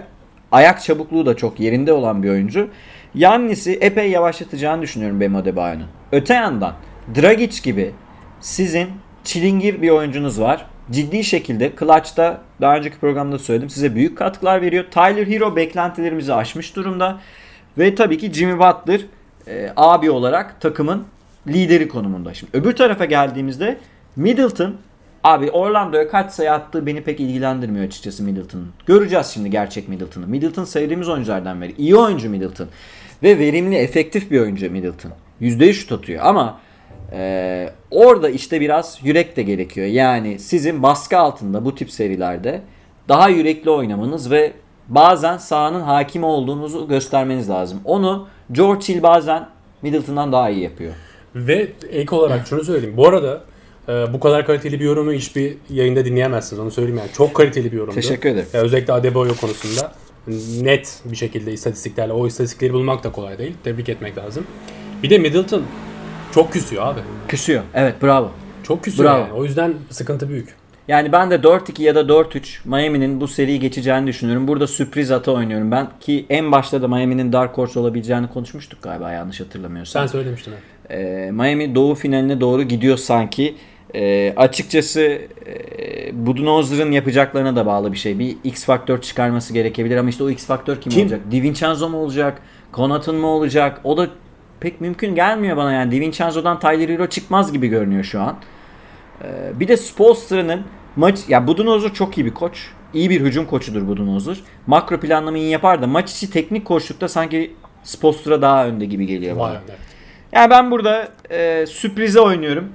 Ayak çabukluğu da çok yerinde olan bir oyuncu. Yannis'i epey yavaşlatacağını düşünüyorum Bam Adebayo'nun. Öte yandan Dragic gibi sizin çilingir bir oyuncunuz var. Ciddi şekilde Clutch'ta daha önceki programda söyledim size büyük katkılar veriyor. Tyler Hero beklentilerimizi aşmış durumda. Ve tabii ki Jimmy Butler e, abi olarak takımın lideri konumunda. Şimdi öbür tarafa geldiğimizde Middleton abi Orlando'ya kaç sayı attığı beni pek ilgilendirmiyor açıkçası Middleton'ın. Göreceğiz şimdi gerçek Middleton'ı. Middleton sevdiğimiz oyunculardan biri. İyi oyuncu Middleton. Ve verimli, efektif bir oyuncu Middleton. %100 şut atıyor ama e, orada işte biraz yürek de gerekiyor. Yani sizin baskı altında bu tip serilerde daha yürekli oynamanız ve bazen sahanın hakim olduğunuzu göstermeniz lazım. Onu George Hill bazen Middleton'dan daha iyi yapıyor. Ve ek olarak şunu söyleyeyim. Bu arada e, bu kadar kaliteli bir yorumu hiçbir yayında dinleyemezsiniz. Onu söyleyeyim yani. Çok kaliteli bir yorumdu. Teşekkür ederim. Ya özellikle Adebayo konusunda net bir şekilde istatistiklerle o istatistikleri bulmak da kolay değil. Tebrik etmek lazım. Bir de Middleton çok küsüyor abi. Küsüyor. Evet bravo. Çok küsüyor Bravo. yani. O yüzden sıkıntı büyük. Yani ben de 4-2 ya da 4-3 Miami'nin bu seriyi geçeceğini düşünüyorum. Burada sürpriz ata oynuyorum ben. Ki en başta da Miami'nin Dark Horse olabileceğini konuşmuştuk galiba yanlış hatırlamıyorsam. Sen söylemiştin abi. Ee, Miami doğu finaline doğru gidiyor sanki. E, açıkçası e, Budenholzer'ın yapacaklarına da bağlı bir şey. Bir X faktör çıkarması gerekebilir ama işte o X faktör kim, Kim? olacak? Di Vincenzo mu olacak? Connaughton mu olacak? O da pek mümkün gelmiyor bana yani. Di Vincenzo'dan Tyler Hero çıkmaz gibi görünüyor şu an. Ee, bir de Spolstra'nın maç ya Budenholzer çok iyi bir koç. İyi bir hücum koçudur Budenholzer. Makro planlamayı yapar da maç içi teknik koçlukta sanki Spolstra daha önde gibi geliyor bana. Yani ben burada e, sürprize oynuyorum.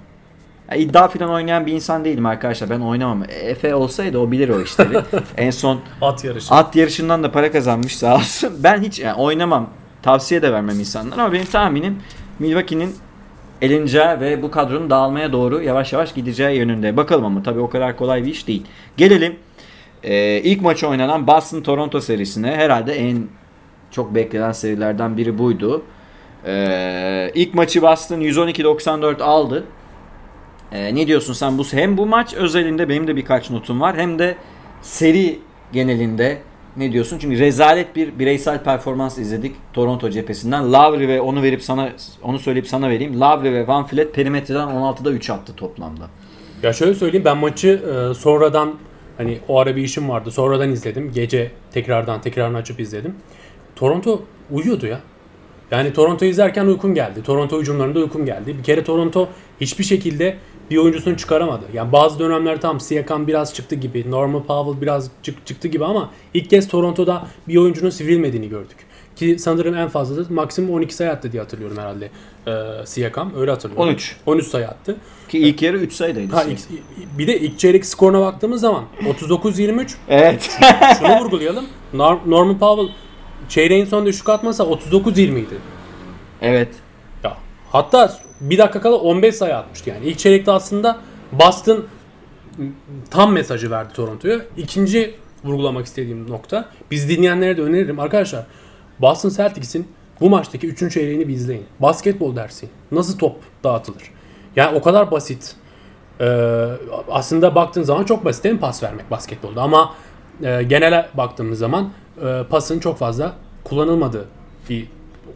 Ya iddia falan oynayan bir insan değilim arkadaşlar. Ben oynamam. Efe olsaydı o bilir o işleri. (laughs) en son At yarışı. at yarışından da para kazanmış sağ olsun. Ben hiç yani oynamam. Tavsiye de vermem insanlara ama benim tahminim Milwaukee'nin elineceği ve bu kadronun dağılmaya doğru yavaş yavaş gideceği yönünde. Bakalım ama tabii o kadar kolay bir iş değil. Gelelim e, ilk maçı oynanan Boston-Toronto serisine. Herhalde en çok beklenen serilerden biri buydu. E, ilk maçı Boston 112-94 aldı. E, ne diyorsun sen bu hem bu maç özelinde benim de birkaç notum var hem de seri genelinde ne diyorsun? Çünkü rezalet bir bireysel performans izledik Toronto cephesinden. Lowry ve onu verip sana onu söyleyip sana vereyim. Lowry ve Van Fleet perimetreden 16'da 3 attı toplamda. Ya şöyle söyleyeyim ben maçı e, sonradan hani o ara bir işim vardı. Sonradan izledim. Gece tekrardan tekrarını açıp izledim. Toronto uyuyordu ya. Yani Toronto izlerken uykum geldi. Toronto hücumlarında uykum geldi. Bir kere Toronto hiçbir şekilde bir oyuncusunu çıkaramadı. Yani bazı dönemler tam Siakam biraz çıktı gibi, Norman Powell biraz çık- çıktı gibi ama ilk kez Toronto'da bir oyuncunun sivrilmediğini gördük. Ki sanırım en fazla da maksimum 12 sayı attı diye hatırlıyorum herhalde e, Siakam. Öyle hatırlıyorum. 13. 13 sayı attı. Ki ilk yarı 3 sayıdaydı. Ha, ilk- bir de ilk çeyrek skoruna baktığımız zaman 39-23 Evet. (laughs) şunu vurgulayalım. Nor- Norman Powell çeyreğin sonunda üçlük atmasa 39-20 idi. evet. Hatta bir dakika kala 15 sayı atmıştı yani. İlk çeyrekte aslında Boston tam mesajı verdi Toronto'ya. İkinci vurgulamak istediğim nokta. Biz dinleyenlere de öneririm. Arkadaşlar Boston Celtics'in bu maçtaki 3. çeyreğini bir izleyin. Basketbol dersi. Nasıl top dağıtılır? Yani o kadar basit. Ee, aslında baktığın zaman çok basit değil mi pas vermek basketbolda ama e, genele baktığımız zaman e, pasın çok fazla kullanılmadığı bir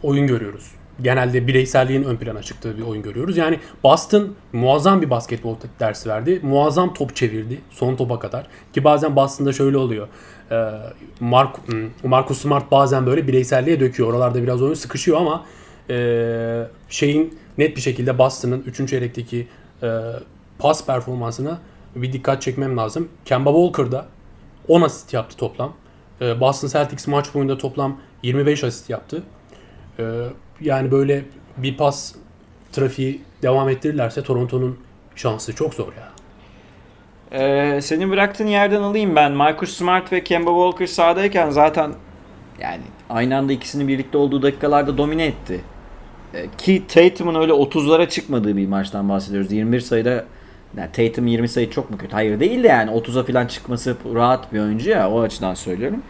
oyun görüyoruz. Genelde bireyselliğin ön plana çıktığı bir oyun görüyoruz. Yani Boston muazzam bir basketbol dersi verdi. Muazzam top çevirdi son topa kadar. Ki bazen Boston'da şöyle oluyor. Ee, Mark, hmm, Marcus Smart bazen böyle bireyselliğe döküyor. Oralarda biraz oyun sıkışıyor ama e, şeyin net bir şekilde Boston'ın 3. çeyrekteki e, pas performansına bir dikkat çekmem lazım. Kemba Walker'da 10 asist yaptı toplam. Ee, Boston Celtics maç boyunca toplam 25 asist yaptı. Yani böyle bir pas trafiği devam ettirirlerse Toronto'nun şansı çok zor ya. Ee, senin bıraktığın yerden alayım ben. Marcus Smart ve Kemba Walker sahadayken zaten yani aynı anda ikisinin birlikte olduğu dakikalarda domine etti. Ee, ki Tatum'un öyle 30'lara çıkmadığı bir maçtan bahsediyoruz. 21 sayıda yani Tatum 20 sayı çok mu kötü? Hayır değil de yani 30'a falan çıkması rahat bir oyuncu ya o açıdan söylüyorum.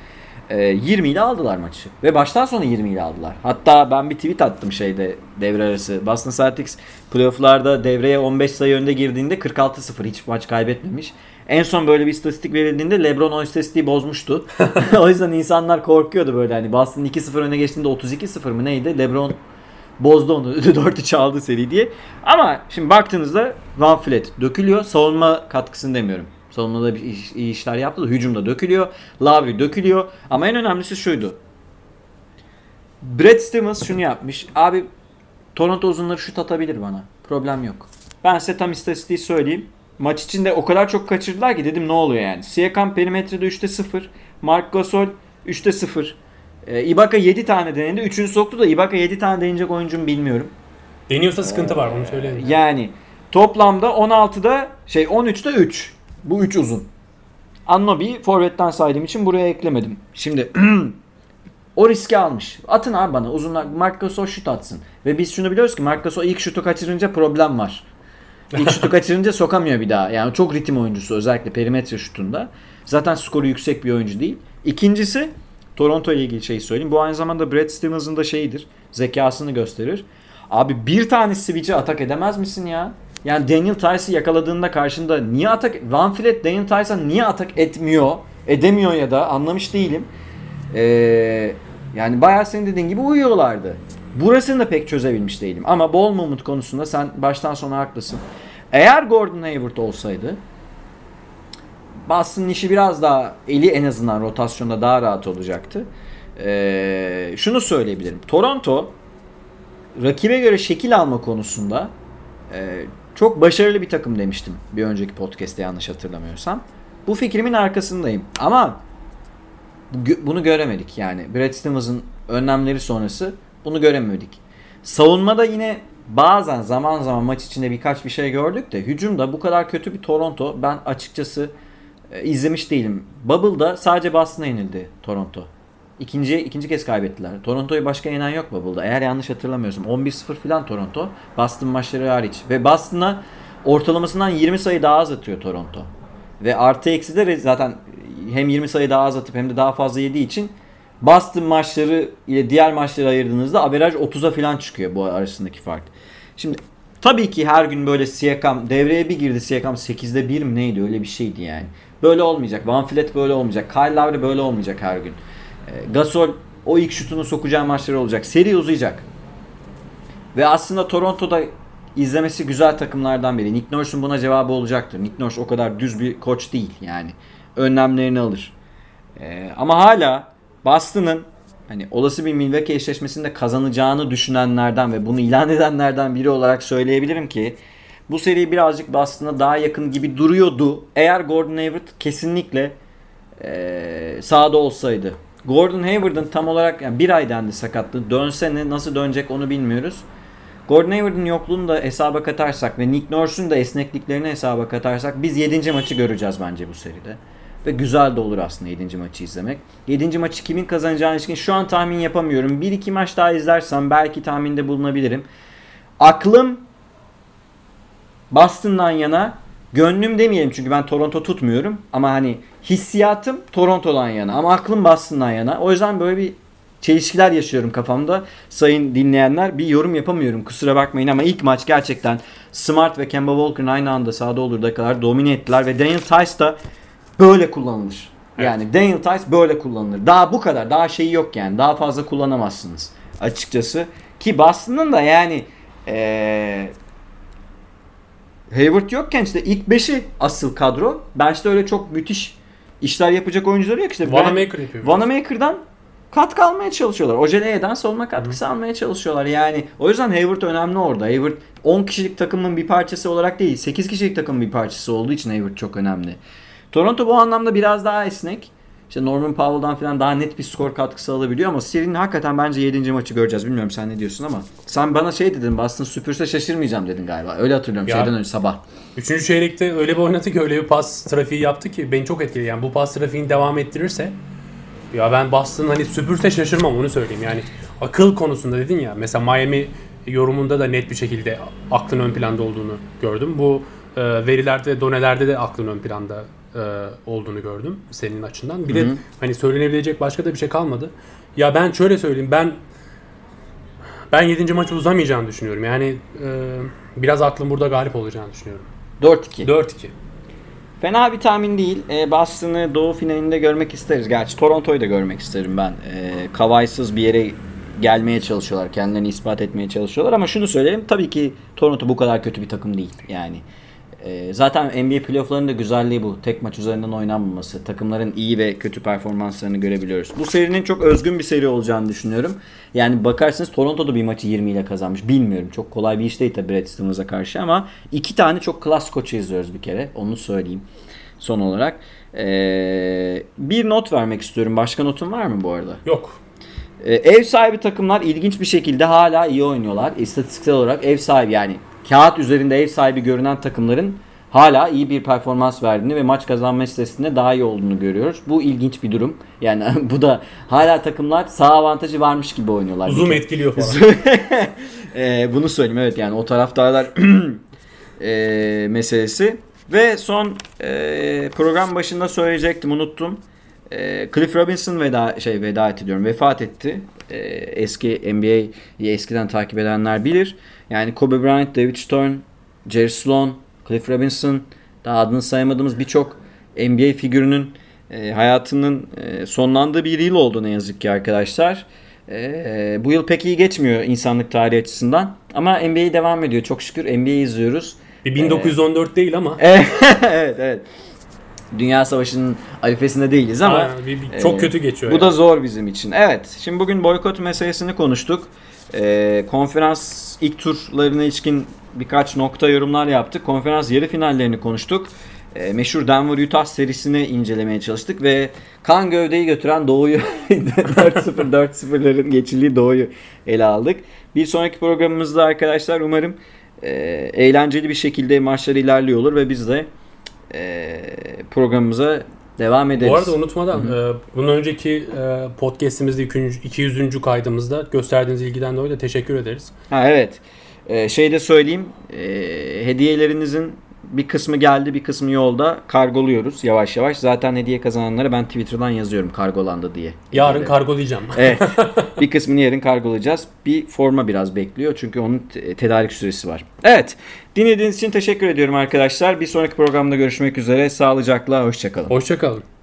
Ee, 20 ile aldılar maçı. Ve baştan sona 20 ile aldılar. Hatta ben bir tweet attım şeyde devre arası. Boston Celtics playofflarda devreye 15 sayı önde girdiğinde 46-0 hiç maç kaybetmemiş. En son böyle bir istatistik verildiğinde LeBron o istatistiği bozmuştu. (laughs) (laughs) o yüzden insanlar korkuyordu böyle hani Boston 2-0 öne geçtiğinde 32-0 mı neydi? LeBron bozdu onu (laughs) 4-3 aldı seri diye. Ama şimdi baktığınızda Van Fleet dökülüyor. Savunma katkısını demiyorum. Savunmada bir iş- iyi işler yaptı da hücumda dökülüyor. Lowry dökülüyor. Ama en önemlisi şuydu. Brad Stevens şunu yapmış. Abi Toronto uzunları şut atabilir bana. Problem yok. Ben size tam istatistiği söyleyeyim. Maç içinde o kadar çok kaçırdılar ki dedim ne oluyor yani. Siakam perimetrede 3'te 0. Mark Gasol 3'te 0. Ee, Ibaka 7 tane denedi. Üçünü soktu da Ibaka 7 tane deneyecek oyuncu mu bilmiyorum. Deniyorsa sıkıntı var onu söyleyelim. Yani toplamda 16'da şey 13'te 3. Bu 3 uzun. Annobi forvetten saydığım için buraya eklemedim. Şimdi (clears throat) o riski almış. Atın abi bana uzunlar. Marc Gasol şut atsın. Ve biz şunu biliyoruz ki Marc Gasol ilk şutu kaçırınca problem var. İlk şutu (laughs) kaçırınca sokamıyor bir daha. Yani çok ritim oyuncusu özellikle perimetre şutunda. Zaten skoru yüksek bir oyuncu değil. İkincisi Toronto ile ilgili şeyi söyleyeyim. Bu aynı zamanda Brad Stevens'ın da şeyidir. Zekasını gösterir. Abi bir tane switch'e atak edemez misin ya? Yani Daniel Tice'ı yakaladığında karşında niye atak... Van Fleet Daniel Tice'a niye atak etmiyor? Edemiyor ya da anlamış değilim. Ee, yani bayağı senin dediğin gibi uyuyorlardı. Burasını da pek çözebilmiş değilim. Ama ball movement konusunda sen baştan sona haklısın. Eğer Gordon Hayward olsaydı Boston'ın işi biraz daha eli en azından rotasyonda daha rahat olacaktı. Ee, şunu söyleyebilirim. Toronto rakibe göre şekil alma konusunda e, çok başarılı bir takım demiştim bir önceki podcast'te yanlış hatırlamıyorsam. Bu fikrimin arkasındayım. Ama bunu göremedik yani. Brad Stevens'ın önlemleri sonrası bunu göremedik. Savunmada yine bazen zaman zaman maç içinde birkaç bir şey gördük de hücumda bu kadar kötü bir Toronto ben açıkçası e, izlemiş değilim. Bubble'da sadece Boston'a yenildi Toronto. İkinci, ikinci kez kaybettiler. Toronto'yu başka yenen yok Bubble'da. Eğer yanlış hatırlamıyorsam. 11-0 filan Toronto. Boston maçları hariç. Ve Boston'a ortalamasından 20 sayı daha az atıyor Toronto. Ve artı eksi de zaten hem 20 sayı daha az atıp hem de daha fazla yediği için Boston maçları ile diğer maçları ayırdığınızda averaj 30'a falan çıkıyor bu arasındaki fark. Şimdi tabii ki her gün böyle Siakam devreye bir girdi Siakam 8'de 1 mi neydi öyle bir şeydi yani. Böyle olmayacak. Van Fleet böyle olmayacak. Kyle Lowry böyle olmayacak her gün. E, Gasol o ilk şutunu sokacağı maçları olacak. Seri uzayacak. Ve aslında Toronto'da izlemesi güzel takımlardan biri. Nick Nurse'un buna cevabı olacaktır. Nick Nurse o kadar düz bir koç değil yani. Önlemlerini alır. Ee, ama hala Boston'ın hani olası bir Milwaukee eşleşmesinde kazanacağını düşünenlerden ve bunu ilan edenlerden biri olarak söyleyebilirim ki bu seri birazcık Boston'a daha yakın gibi duruyordu. Eğer Gordon Hayward kesinlikle e, sahada olsaydı. Gordon Hayward'ın tam olarak yani bir ay dendi sakatlığı. Dönse ne nasıl dönecek onu bilmiyoruz. Gordon Hayward'ın yokluğunu da hesaba katarsak ve Nick Nurse'un da esnekliklerini hesaba katarsak biz 7. maçı göreceğiz bence bu seride. Ve güzel de olur aslında 7. maçı izlemek. 7. maçı kimin kazanacağını ilişkin şu an tahmin yapamıyorum. 1-2 maç daha izlersem belki tahminde bulunabilirim. Aklım Boston'dan yana gönlüm demeyelim çünkü ben Toronto tutmuyorum ama hani hissiyatım Toronto'dan yana ama aklım Boston'dan yana. O yüzden böyle bir çelişkiler yaşıyorum kafamda. Sayın dinleyenler bir yorum yapamıyorum kusura bakmayın ama ilk maç gerçekten Smart ve Kemba Walker'ın aynı anda sahada olduğu kadar domine ettiler ve Daniel Tice da böyle kullanılır. Yani evet. Daniel Tice böyle kullanılır. Daha bu kadar. Daha şeyi yok yani. Daha fazla kullanamazsınız açıkçası. Ki Boston'ın da yani ee, Hayward yokken işte ilk 5'i asıl kadro. Bench'te öyle çok müthiş işler yapacak oyuncuları yok işte. Vanamaker yapıyor. Vanamaker'dan katkı almaya çalışıyorlar. Ojeleye'den savunma katkısı Hı. almaya çalışıyorlar. Yani o yüzden Hayward önemli orada. Hayward 10 kişilik takımın bir parçası olarak değil 8 kişilik takımın bir parçası olduğu için Hayward çok önemli. Toronto bu anlamda biraz daha esnek. İşte Norman Powell'dan falan daha net bir skor katkısı alabiliyor ama serinin hakikaten bence 7. maçı göreceğiz. Bilmiyorum sen ne diyorsun ama sen bana şey dedin Boston süpürse şaşırmayacağım dedin galiba. Öyle hatırlıyorum ya, şeyden önce sabah. Üçüncü çeyrekte öyle bir oynadı ki öyle bir pas trafiği yaptı ki beni çok etkiledi. Yani bu pas trafiğini devam ettirirse ya ben Boston hani süpürse şaşırmam onu söyleyeyim. Yani akıl konusunda dedin ya mesela Miami yorumunda da net bir şekilde aklın ön planda olduğunu gördüm. Bu e, verilerde, donelerde de aklın ön planda e, olduğunu gördüm senin açından. Bir Hı-hı. de hani söylenebilecek başka da bir şey kalmadı. Ya ben şöyle söyleyeyim ben ben 7. maçı uzamayacağını düşünüyorum. Yani e, biraz aklım burada galip olacağını düşünüyorum. 4-2. 4-2. Fena bir tahmin değil. E, Boston'ı Doğu finalinde görmek isteriz. Gerçi Toronto'yu da görmek isterim ben. E, kavaysız bir yere gelmeye çalışıyorlar. Kendilerini ispat etmeye çalışıyorlar. Ama şunu söyleyelim. Tabii ki Toronto bu kadar kötü bir takım değil. Yani ee, zaten NBA playofflarının da güzelliği bu. Tek maç üzerinden oynanmaması. Takımların iyi ve kötü performanslarını görebiliyoruz. Bu serinin çok özgün bir seri olacağını düşünüyorum. Yani bakarsınız Toronto'da bir maçı 20 ile kazanmış. Bilmiyorum. Çok kolay bir iş değil tabii Brad Stevens'a karşı ama iki tane çok klas koçu izliyoruz bir kere. Onu söyleyeyim son olarak. Ee, bir not vermek istiyorum. Başka notun var mı bu arada? Yok. Ee, ev sahibi takımlar ilginç bir şekilde hala iyi oynuyorlar. İstatistiksel olarak ev sahibi yani kağıt üzerinde ev sahibi görünen takımların hala iyi bir performans verdiğini ve maç kazanma listesinde daha iyi olduğunu görüyoruz. Bu ilginç bir durum. Yani (laughs) bu da hala takımlar sağ avantajı varmış gibi oynuyorlar. Zoom etkiliyor falan. (laughs) e, bunu söyleyeyim evet yani o taraftarlar (clears throat) e, meselesi. Ve son e, program başında söyleyecektim unuttum. E, Cliff Robinson veda şey veda etti diyorum. Vefat etti. E, eski NBA'yi eskiden takip edenler bilir. Yani Kobe Bryant, David Stern, Jerry Sloan, Cliff Robinson daha adını sayamadığımız birçok NBA figürünün e, hayatının e, sonlandığı bir yıl oldu ne yazık ki arkadaşlar. E, bu yıl pek iyi geçmiyor insanlık tarihi açısından. Ama NBA devam ediyor. Çok şükür NBA izliyoruz. Bir 1914 değil ama. (laughs) evet evet. Dünya Savaşı'nın arifesinde değiliz ama Aynen, bir- bir- çok e, kötü geçiyor. bu yani. da zor bizim için. Evet. Şimdi bugün boykot meselesini konuştuk. E, konferans ilk turlarına ilişkin birkaç nokta yorumlar yaptık. Konferans yarı finallerini konuştuk. E, meşhur Denver Utah serisini incelemeye çalıştık ve kan gövdeyi götüren Doğu'yu (laughs) 4-0 4-0'ların geçildiği Doğu'yu ele aldık. Bir sonraki programımızda arkadaşlar umarım e, eğlenceli bir şekilde maçlar ilerliyor olur ve biz de e, programımıza devam ederiz. Bu arada unutmadan e, bunun önceki e, podcast'imizde 200. kaydımızda gösterdiğiniz ilgiden dolayı da teşekkür ederiz. Ha evet. Ee, şey de söyleyeyim. Ee, hediyelerinizin bir kısmı geldi, bir kısmı yolda. Kargoluyoruz yavaş yavaş. Zaten hediye kazananlara ben Twitter'dan yazıyorum kargolandı diye. Yarın Hediyeleri. kargolayacağım. (laughs) Evet. bir kısmını yarın kargolayacağız. Bir forma biraz bekliyor çünkü onun te- tedarik süresi var. Evet. Dinlediğiniz için teşekkür ediyorum arkadaşlar. Bir sonraki programda görüşmek üzere. Sağlıcakla, hoşçakalın. Hoşçakalın.